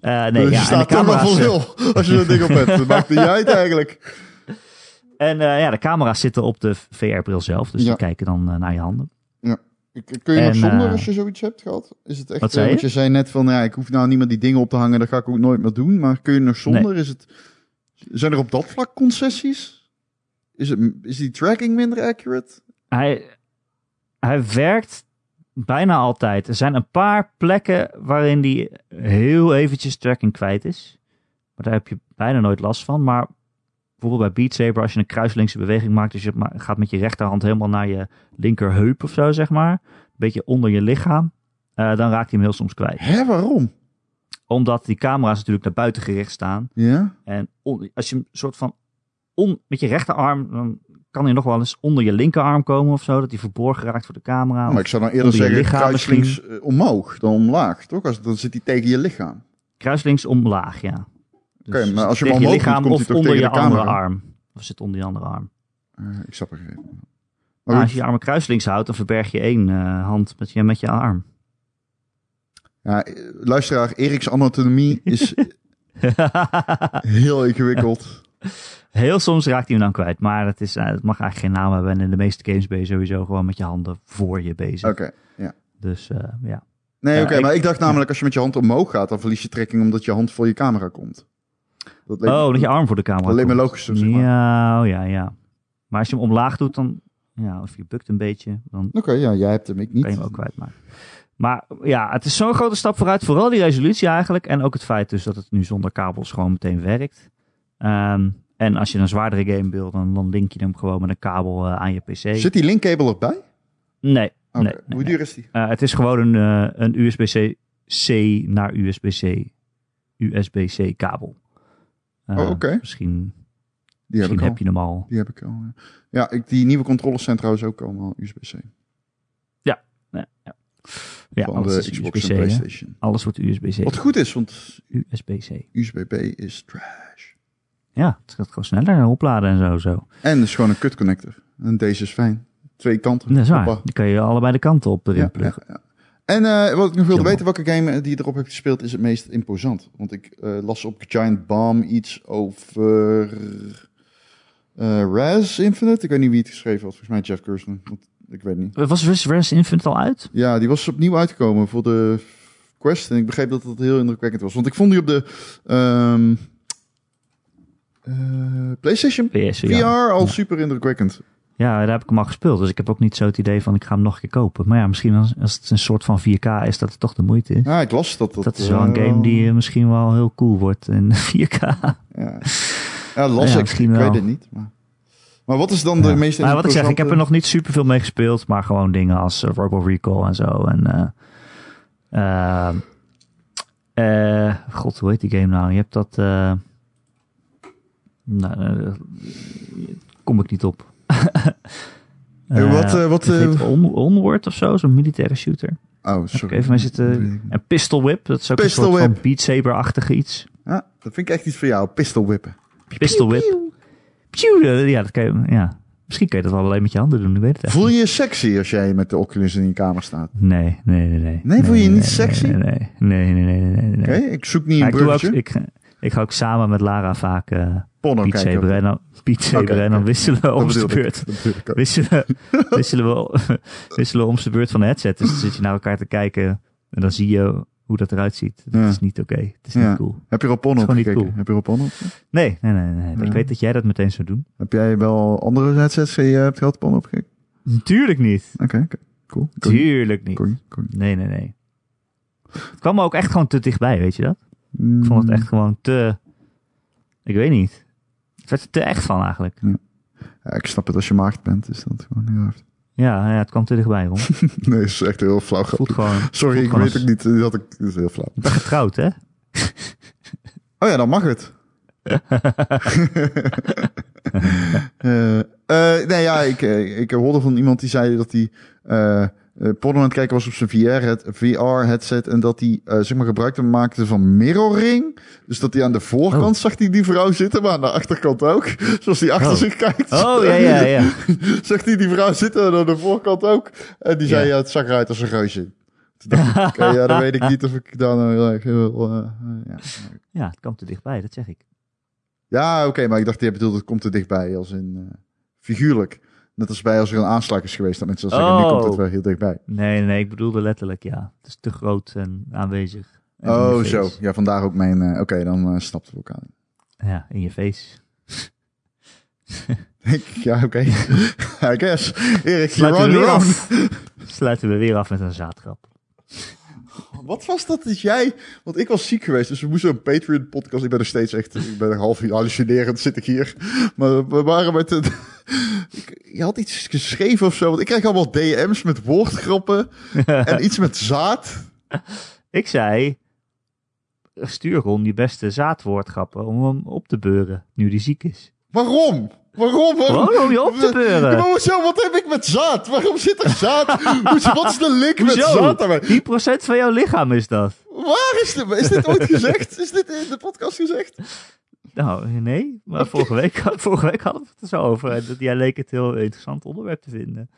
Ja. Eh, nee, Dus ja, je staat toch wel camera's, voor eh, lul als je dat ding op hebt. Maakt niet uit eigenlijk. En eh, ja, de camera's zitten op de VR-bril zelf, dus Ja. die kijken dan eh, naar je handen. Ik- Kun je nog zonder eh, als je zoiets hebt gehad? Is het echt, Wat eh, zei want je? je zei net van, ja, ik hoef nou niet meer die dingen op te hangen, dat ga ik ook nooit meer doen. Maar kun je nog zonder? Is het, zijn er op dat vlak concessies? Is, het, is die tracking minder accurate? Hij, hij werkt bijna altijd. Er zijn een paar plekken waarin hij heel eventjes tracking kwijt is. Maar daar heb je bijna nooit last van. Maar bijvoorbeeld bij Beat Saber, als je een kruislinkse beweging maakt, dus je gaat met je rechterhand helemaal naar je linkerheup of zo, zeg maar. Een beetje onder je lichaam. eh, dan raakt hij hem heel soms kwijt. Hè, waarom? Omdat die camera's natuurlijk naar buiten gericht staan. Ja? En als je hem soort van on, met je rechterarm, dan kan hij nog wel eens onder je linkerarm komen of zo. Dat hij verborgen raakt voor de camera. maar ik zou dan eerder zeggen, kruislinks eh, omhoog dan omlaag, toch? Als, dan zit hij tegen je lichaam. Kruislinks omlaag, ja. Dus Oké, maar als je hem je omhoog lichaam komt hij toch onder tegen je de andere camera? arm. Of zit onder je andere arm. Eh, ik snap er geen. Maar Maar als je je armen kruislinks houdt, dan verberg je één eh, hand met je, met je arm. ja, luisteraar, Erik's anatomie is heel ingewikkeld. Heel soms raakt hij hem dan kwijt. Maar het, is, eh, het mag eigenlijk geen naam hebben. En in de meeste games ben je sowieso gewoon met je handen voor je bezig. Oké, ja. Dus eh, ja. Nee, oké, maar ik dacht namelijk als je met je hand omhoog gaat, dan verlies je trekking omdat je hand voor je camera komt. Dat leek- Oh, dat je arm voor de camera Dat leek me logisch, zeg maar. Ja, oh, ja, ja. Maar als je hem omlaag doet, dan... Ja, of je bukt een beetje, dan Oké, ja, jij hebt hem, ik niet. kan je hem ook kwijtmaken. Maar ja, het is zo'n grote stap vooruit. Vooral die resolutie eigenlijk. En ook het feit dus dat het nu zonder kabels gewoon meteen werkt. Ehm, en als je een zwaardere game wil, dan, dan link je hem gewoon met een kabel eh, aan je pc. Zit die linkkabel erbij? Nee, nee, nee, Hoe nee. duur is die? Eh, het is gewoon een, eh, een USB-C naar USB-C USB-C kabel. Oh, oké. Misschien, Die heb misschien al. heb je hem al. Die heb ik al. Ja, ja ik, die nieuwe controllers zijn trouwens ook allemaal USB-C. Ja, van alles de Xbox hè? Alles wordt USB-C. Wat goed is, want USB-C. USB-B is trash. Ja, het gaat gewoon sneller opladen en zo. zo. En het is gewoon een kut connector. En deze is fijn. Twee kanten. Dat is waar. Hoppa. Die kan je allebei de kanten op erin Ja, pluggen. ja, ja. En eh, wat ik nog wilde weten, welke game eh, die je erop hebt gespeeld is het meest imposant? Want ik eh, las op Giant Bomb iets over eh Raz Infinite. Ik weet niet wie het geschreven had. Volgens mij Jeff. Want ik weet niet. Was Res Infinite al uit? Ja, die was opnieuw uitgekomen voor de Quest. En ik begreep dat het heel indrukwekkend was. Want ik vond die op de ehm, eh, PlayStation PS, VR ja. al super indrukwekkend. Ja, daar heb ik hem al gespeeld. Dus ik heb ook niet zo het idee van ik ga hem nog een keer kopen. Maar ja, misschien als, als het een soort van 4K is, dat het toch de moeite is. Ja, ik las dat. Dat, Dat is wel een eh, game die eh, misschien wel heel cool wordt in 4K. Ja, ja las ik. misschien Ik weet het niet. Maar, maar wat is dan de Ja. meest Nou, wat ik zeg, ik heb er nog niet super veel mee gespeeld. Maar gewoon dingen als uh, Robo Recall en zo. En, eh, God, hoe heet die game nou? Je hebt dat... nou, eh, kom ik niet op. Eh, wat, Eh, eh, wat, On- Onward of zo, zo'n militaire shooter. Oh, sorry. even mee zitten. En Pistol Whip, dat is ook Pistol een soort Whip. van Beat Saber-achtige iets. Ja, dat vind ik echt iets voor jou. Pistol whippen. Pistol Whip. Eh, ja, dat kan je, ja. Misschien kun je dat wel alleen met je handen doen, ik weet het echt Voel je je sexy als jij met de Oculus in je kamer staat? Nee, nee, nee, nee. Nee, voel je je niet nee, sexy? Nee, nee, nee, nee, nee, nee. nee, Oké, ik zoek niet Maar een ik, doe ook, bruggetje. ik, ik ga ook samen met Lara vaak Saber Oké, en dan oké. wisselen om de beurt. Wisselen, wisselen, we, wisselen we om de beurt van de headset. Dus dan zit je naar elkaar te kijken en dan zie je hoe dat eruit ziet. Dat Ja. is niet oké. Het is Ja. niet cool. Heb je er op niet gekeken? cool. Heb je er op? Nee, nee, nee. nee. Ja. Ik weet dat jij dat meteen zou doen. Heb jij wel andere headsets die je hebt gehad op gekeken? Tuurlijk niet. Oké, oké. Cool. Kon Tuurlijk niet. kon kon. Nee, nee, nee. Het kwam me ook echt gewoon te dichtbij, weet je dat? Ik vond het echt gewoon te... Ik weet niet. Het werd er te echt van eigenlijk. Ja, ik snap het als je maagd bent, is dat gewoon heel hard. Ja, ja het kwam te dichtbij, Ron. Nee, het is echt heel flauw. Voelt gewoon... Sorry, voelt ik gewoon weet als- ook niet. Dat, ik, dat is heel flauw. Ik ben getrouwd, hè? Oh ja, dan mag het. Eh, eh, nee, ja, ik, eh, ik hoorde van iemand die zei dat hij porno aan het kijken was op zijn VR, het, VR-headset en dat hij eh, zeg maar gebruik maakte van mirroring. Dus dat hij aan de voorkant Oh. zag hij die vrouw zitten, maar aan de achterkant ook. Zoals hij achter Oh. zich kijkt. Oh, ja, ja, ja. zag hij die vrouw zitten en aan de voorkant ook. En die zei, Ja. ja, het zag eruit als een reusje. Toen dacht ik, oké, ja, dan weet ik niet of ik daar nou eh, ja. Ja, het kwam te dichtbij, dat zeg ik. Ja, oké, maar ik dacht, jij bedoelt, het komt er dichtbij, als in figuurlijk. Net als bij als er een aanslag is geweest, dat mensen dan zeggen, nu Oh. komt het wel heel dichtbij. Nee, nee, ik bedoelde letterlijk, ja. Het is te groot en aanwezig. En Oh, zo. Ja, vandaar ook mijn, eh, oké, dan uh, snapten we elkaar. Ja, in je face. ja, oké. I guess. Erik, you're Sluiten on we weer your own. af. Sluiten we weer af met een zaadgrap. Wat was dat dat jij... Want ik was ziek geweest, dus we moesten een Patreon-podcast... Ik ben er steeds echt... Ik ben er half hallucinerend, zit ik hier. Maar we waren met... Ik, je had iets geschreven of zo. Want ik krijg allemaal DM's met woordgrappen. en iets met zaad. Ik zei, stuur Ron die beste zaadwoordgrappen om hem op te beuren, nu die ziek is. Waarom? Waarom? Waarom? Gewoon om je op te beuren. hoezo? Wat heb ik met zaad? Waarom zit er zaad? Hoezo- Wat is de link met zaad daarbij? 10% van jouw lichaam is dat. Waar is dit? Is dit ooit gezegd? Is dit in de podcast gezegd? Nou, nee, maar vorige week, vorige week hadden we het er zo over. En dat- jij leek het heel interessant onderwerp te vinden.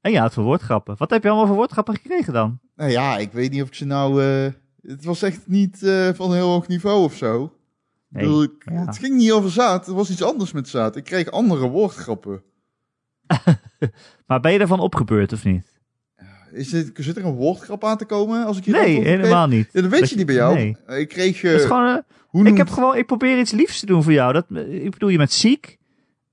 En ja, het voor woordgrappen. Wat heb je allemaal voor woordgrappen gekregen dan? Nou ja, ik weet niet of ik ze nou... eh, het was echt niet eh, van een heel hoog niveau of zo. Ik Nee, bedoel, ik- ja. Het ging niet over zaad. Het was iets anders met zaad. Ik kreeg andere woordgrappen. Maar ben je ervan opgebeurd of niet? Is dit, zit er een woordgrap aan te komen? Als ik hier Nee, helemaal niet. Ja, dat weet Dat je niet bij jou. nee. Eh, Ik kreeg... eh, Het is gewoon, eh, hoe ik, noemt- heb gewoon, ik probeer iets liefs te doen voor jou. Dat, ik bedoel, je bent ziek.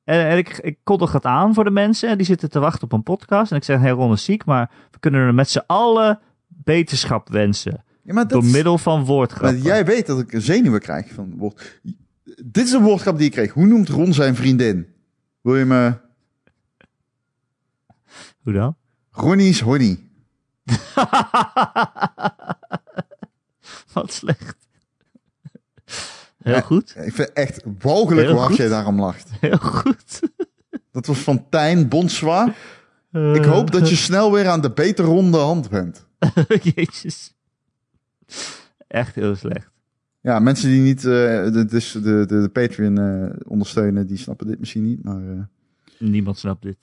En, en ik, ik kondig het aan voor de mensen. Die zitten te wachten op een podcast. En ik zeg, hey Ron is ziek, maar we kunnen er met z'n allen beterschap wensen. Ja, maar dat Door is- middel van Maar woordgrappen. jij weet dat ik een zenuwen krijg van woord. Dit is een woordgrap die ik kreeg. Hoe noemt Ron zijn vriendin? Wil je me... Hoe dan? Ronnie's honey. Wat slecht. Heel goed. Ik vind echt walgelijk Heel hoe hard goed. jij daarom lacht. Heel goed. Dat was van Tijn Bonswa. Ik Eh, hoop dat je snel weer aan de beter ronde hand bent. Jezus. Echt heel slecht. Ja, mensen die niet eh, de, dus de, de, de Patreon eh, ondersteunen, die snappen dit misschien niet. Maar eh, Niemand snapt dit.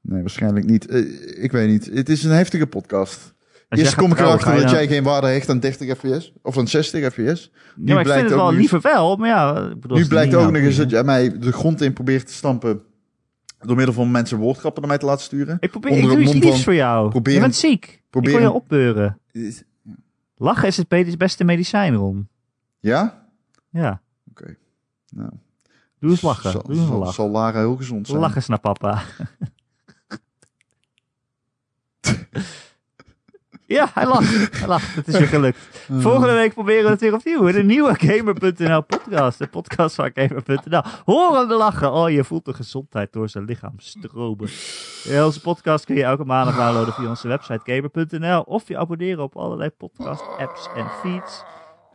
nee, waarschijnlijk niet. Ik weet niet. Het is een heftige podcast. Als Eerst kom ik erachter dat dan- jij geen waarde hecht aan 30 fps. Of aan 60 fps. Nu Ja, maar ik blijkt vind het wel nu- liever wel. Maar ja, ik bedoel, Nu blijkt ook nog eens dat jij mij de grond in probeert te stampen. Door middel van mensen woordgrappen naar mij te laten sturen. Ik probeer, onder ik doe iets liefs voor jou. probeer je bent ziek. probeer ik wil je opbeuren. Lachen is het beste medicijn, Ron. Ja? Ja. Oké. Nou, Doe eens lachen. Zal, Doe eens een zal, lach. zal Lara heel gezond zijn. Lach eens naar papa. ja, hij lacht. Hij lacht. Het is weer gelukt. Eh, Volgende week proberen we het weer opnieuw. In een nieuwe Gamer.nl podcast. De podcast van Gamer.nl. Horen we lachen. Oh, je voelt de gezondheid door zijn lichaam stromen. Onze podcast kun je elke maandag downloaden via onze website Gamer.nl. Of je abonneren op allerlei podcast apps en feeds.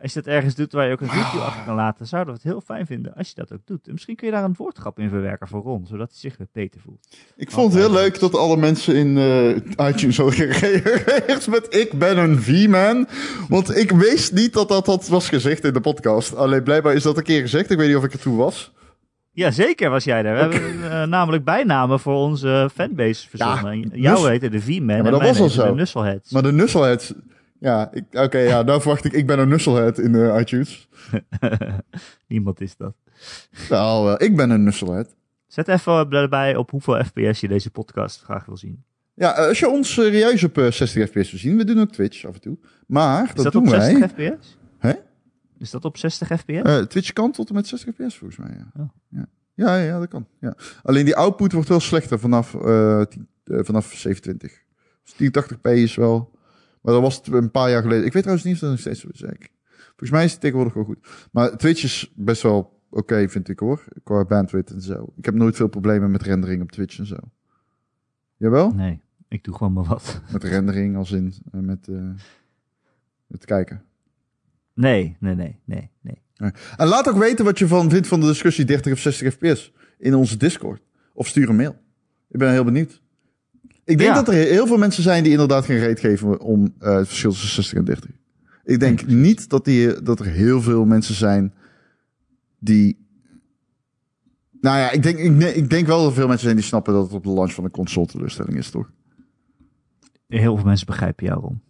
Als je dat ergens doet waar je ook een review achter kan laten, zouden we het heel fijn vinden als je dat ook doet. En misschien kun je daar een woordgrap in verwerken voor Ron, zodat hij zich weer beter voelt. Ik vond het heel leuk dat alle mensen in eh, iTunes hadden gereageerd met ik ben een V-man. Want ik wist niet dat dat, dat was gezegd in de podcast. Alleen blijkbaar is dat een keer gezegd. Ik weet niet of ik er toe was. Ja, zeker was jij daar. We hebben eh, namelijk bijnamen voor onze fanbase verzonnen. Ja, Jouw Nus- heette de V-Man Ja, maar en dat was al zo. de Nusselheads. Maar de Nusselheads... Ja, oké, ja, nou verwacht ik, ik ben een Nusselhead in eh, iTunes. Niemand is dat. Nou, wel, ik ben een Nusselhead. Zet even erbij op hoeveel fps je deze podcast graag wil zien. Ja, eh, als je ons serieus op eh, 60 fps wil zien, we doen ook Twitch af en toe. Maar, Is dat, dat, doen op wij. 60 fps? Hè? Is dat op 60 fps? Eh, Twitch kan tot en met 60 fps volgens mij, ja. Oh. Ja. Ja, ja, dat kan. Ja. Alleen die output wordt wel slechter vanaf, 10 vanaf 27. Dus 1080p is wel... Maar dat was het een paar jaar geleden. Ik weet trouwens niet of dat nog steeds zo is. eigenlijk. Volgens mij is het tegenwoordig wel goed. Maar Twitch is best wel oké, vind ik hoor. Qua bandwidth en zo. Ik heb nooit veel problemen met rendering op Twitch en zo. Jawel? Nee, ik doe gewoon maar wat. Met rendering als in eh, met, eh, met kijken. Nee, nee, nee, nee, nee. En laat ook weten wat je van vindt van de discussie 30 of 60 fps in onze Discord. Of stuur een mail. Ik ben heel benieuwd. Ik denk Ja. dat er heel veel mensen zijn die inderdaad geen reet geven om eh, het verschil tussen 60 en 30. Ik denk niet dat, die, dat er heel veel mensen zijn die... Nou ja, ik denk, ik, ik denk wel dat er veel mensen zijn die snappen dat het op de launch van een console teleurstelling is, toch? Heel veel mensen begrijpen jou, Ron.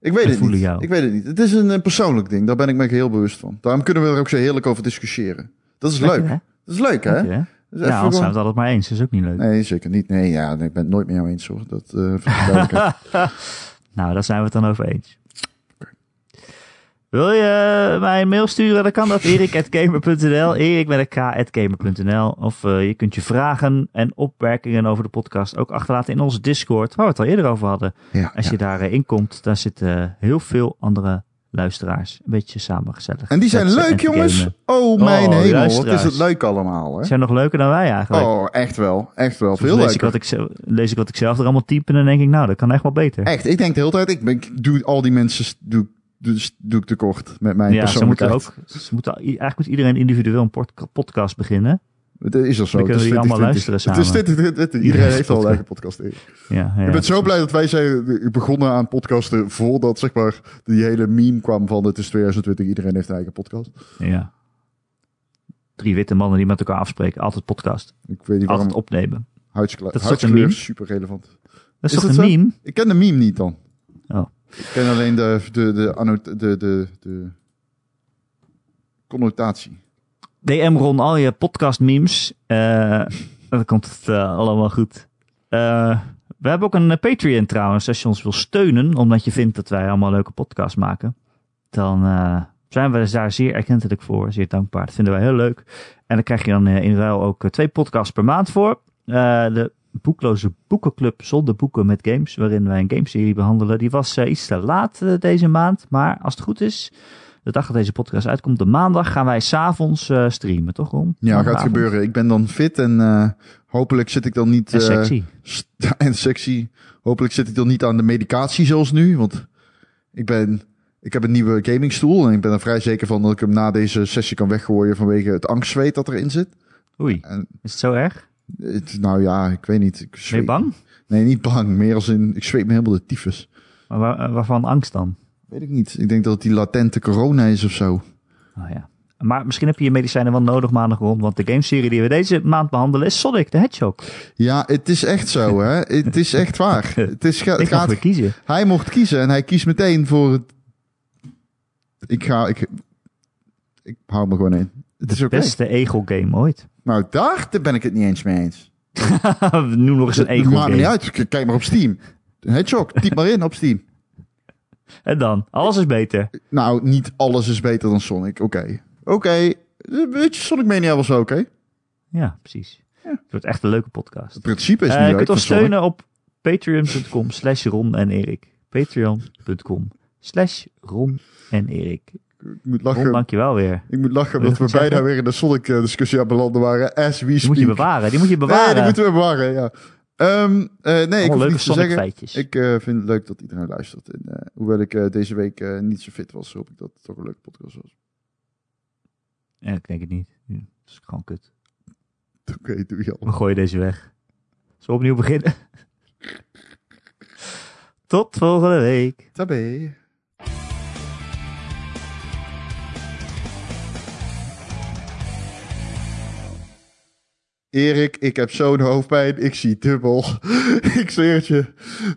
Ik weet We het niet. jou. Ik weet het niet. Het is een, eh, persoonlijk ding. Daar ben ik me heel bewust van. Daarom kunnen we er ook zo heerlijk over discussiëren. Dat is leuk. hè? Dat is leuk, hè? Lekker, hè? Ja, anders zijn we het altijd maar eens. Dat is ook niet leuk. Nee, zeker niet. Nee, ja, nee, ik ben het nooit met jou eens hoor. Dat eh duidelijk. Nou, daar zijn we het dan over eens. Wil je mij een mail sturen? Dan kan dat erik.gamer.nl Erik met een k.gamer.nl Of eh, je kunt je vragen en opmerkingen over de podcast ook achterlaten in onze Discord, waar we het al eerder over hadden. ja, Als ja. je daarin komt, daar zitten heel veel andere luisteraars. Een beetje samen gezellig. En die zijn leuk, te gamen. jongens. Oh, mijn Oh, hemel. Wat is het leuk allemaal, hè? Zijn nog leuker dan wij eigenlijk. Oh, echt wel. Echt wel. Veel lees ik, wat ik, zelf- lees ik wat ik zelf er allemaal type en dan denk ik, nou, dat kan echt wel beter. Echt, ik denk de hele tijd, ik, ben, ik doe al die mensen doe, doe, doe ik tekort met mijn ja, ze moeten ook, ze moeten, eigenlijk moet iedereen individueel een pod- podcast beginnen. Het is al zo. Dan Het is kunnen we die allemaal 2020. luisteren Het is. 2020. Iedereen heeft al een eigen podcast. Ja, ja. Ik ben zo blij dat wij zijn begonnen aan podcasten voordat zeg maar die hele meme kwam van het is 2020, iedereen heeft een eigen podcast. ja. Drie witte mannen die met elkaar afspreken. Altijd podcast. Ik weet niet waarom Altijd opnemen. huidskleur, Dat is huidskleur super relevant. Dat is, dat een zo? meme? Ik ken de meme niet dan. Oh. Ik ken alleen de, de, de, de, de connotatie. DM Ron, al je podcast memes. Eh, dan komt het eh, allemaal goed. Eh, we hebben ook een Patreon trouwens. Als je ons wil steunen, omdat je vindt dat wij allemaal leuke podcasts maken. Dan zijn we daar zeer erkentelijk voor. Zeer dankbaar. Dat vinden wij heel leuk. En dan krijg je dan in ruil ook twee podcasts per maand voor. De Boekloze Boekenclub zonder boeken met games. Waarin wij een gameserie behandelen. Die was eh, iets te laat deze maand. Maar als het goed is, de dag dat deze podcast uitkomt, de maandag, gaan wij s'avonds eh streamen, toch Ron? Ja, gaat gebeuren. Ik ben dan fit en eh, hopelijk zit ik dan niet... En eh, sexy. en sexy. Hopelijk zit ik dan niet aan de medicatie zoals nu. Want ik ben... Ik heb een nieuwe gamingstoel en ik ben er vrij zeker van dat ik hem na deze sessie kan weggooien vanwege het angstzweet dat erin zit. Oei, En is het zo erg? het, nou ja, ik weet niet. Ik Ben je zweet- bang? Nee, niet bang. Meer als in, ik zweet me helemaal de tyfus. Maar waar- waarvan angst dan? Weet ik niet. Ik denk dat het die latente corona is of zo. Oh ja. Maar misschien heb je je medicijnen wel nodig maandag rond, want de gameserie die we deze maand behandelen is Sonic the Hedgehog. Ja, het is echt zo, hè. Het is echt waar. Het, is, ga- het gaat, kiezen. hij mocht kiezen en hij kiest meteen voor het... Ik ga... Ik, ik hou me gewoon in. Het is oké. Beste egel game ooit. Nou, daar ben ik het niet eens mee eens. Noem nog eens een egel maakt niet uit. Kijk maar op Steam. Hedgehog, typ maar in op Steam. En dan? Alles is beter. Nou, niet alles is beter dan Sonic. Oké. Oké. Weet je, Sonic Mania was wel oké. Ja, precies. Het wordt echt een leuke podcast. Het principe is Eh, nu je kunt ons Sonic. steunen op patreon.com slash Ron en Erik. Patreon.com slash Ron en Erik. Ik moet Ron, lachen. dankjewel weer. Ik moet lachen dat we zeggen? bijna weer in de Sonic-discussie aan belanden waren. As we Die speak. moet je bewaren. Die moet je bewaren. Nee, die moeten we bewaren, ja. Ehm, eh, nee, ik hoef niets te zeggen. feitjes. Ik eh, vind het leuk dat iedereen luistert. En, eh, hoewel ik deze week niet zo fit was, hoop ik dat het toch een leuke podcast was. Ja, ik denk het niet. Ja, dat is gewoon kut. Oké, doe je al. We gooien deze weg. Zullen we opnieuw beginnen? Tot volgende week. Tabé. Erik, ik heb zo'n hoofdpijn. Ik zie dubbel. ik zweer het je.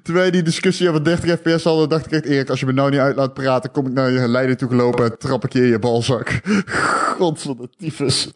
Terwijl je die discussie over 30 fps hadden, dacht ik echt... Erik, als je me nou niet uit laat praten... kom ik naar je leiden toe gelopen... en trap ik je in je balzak. God van de tyfus.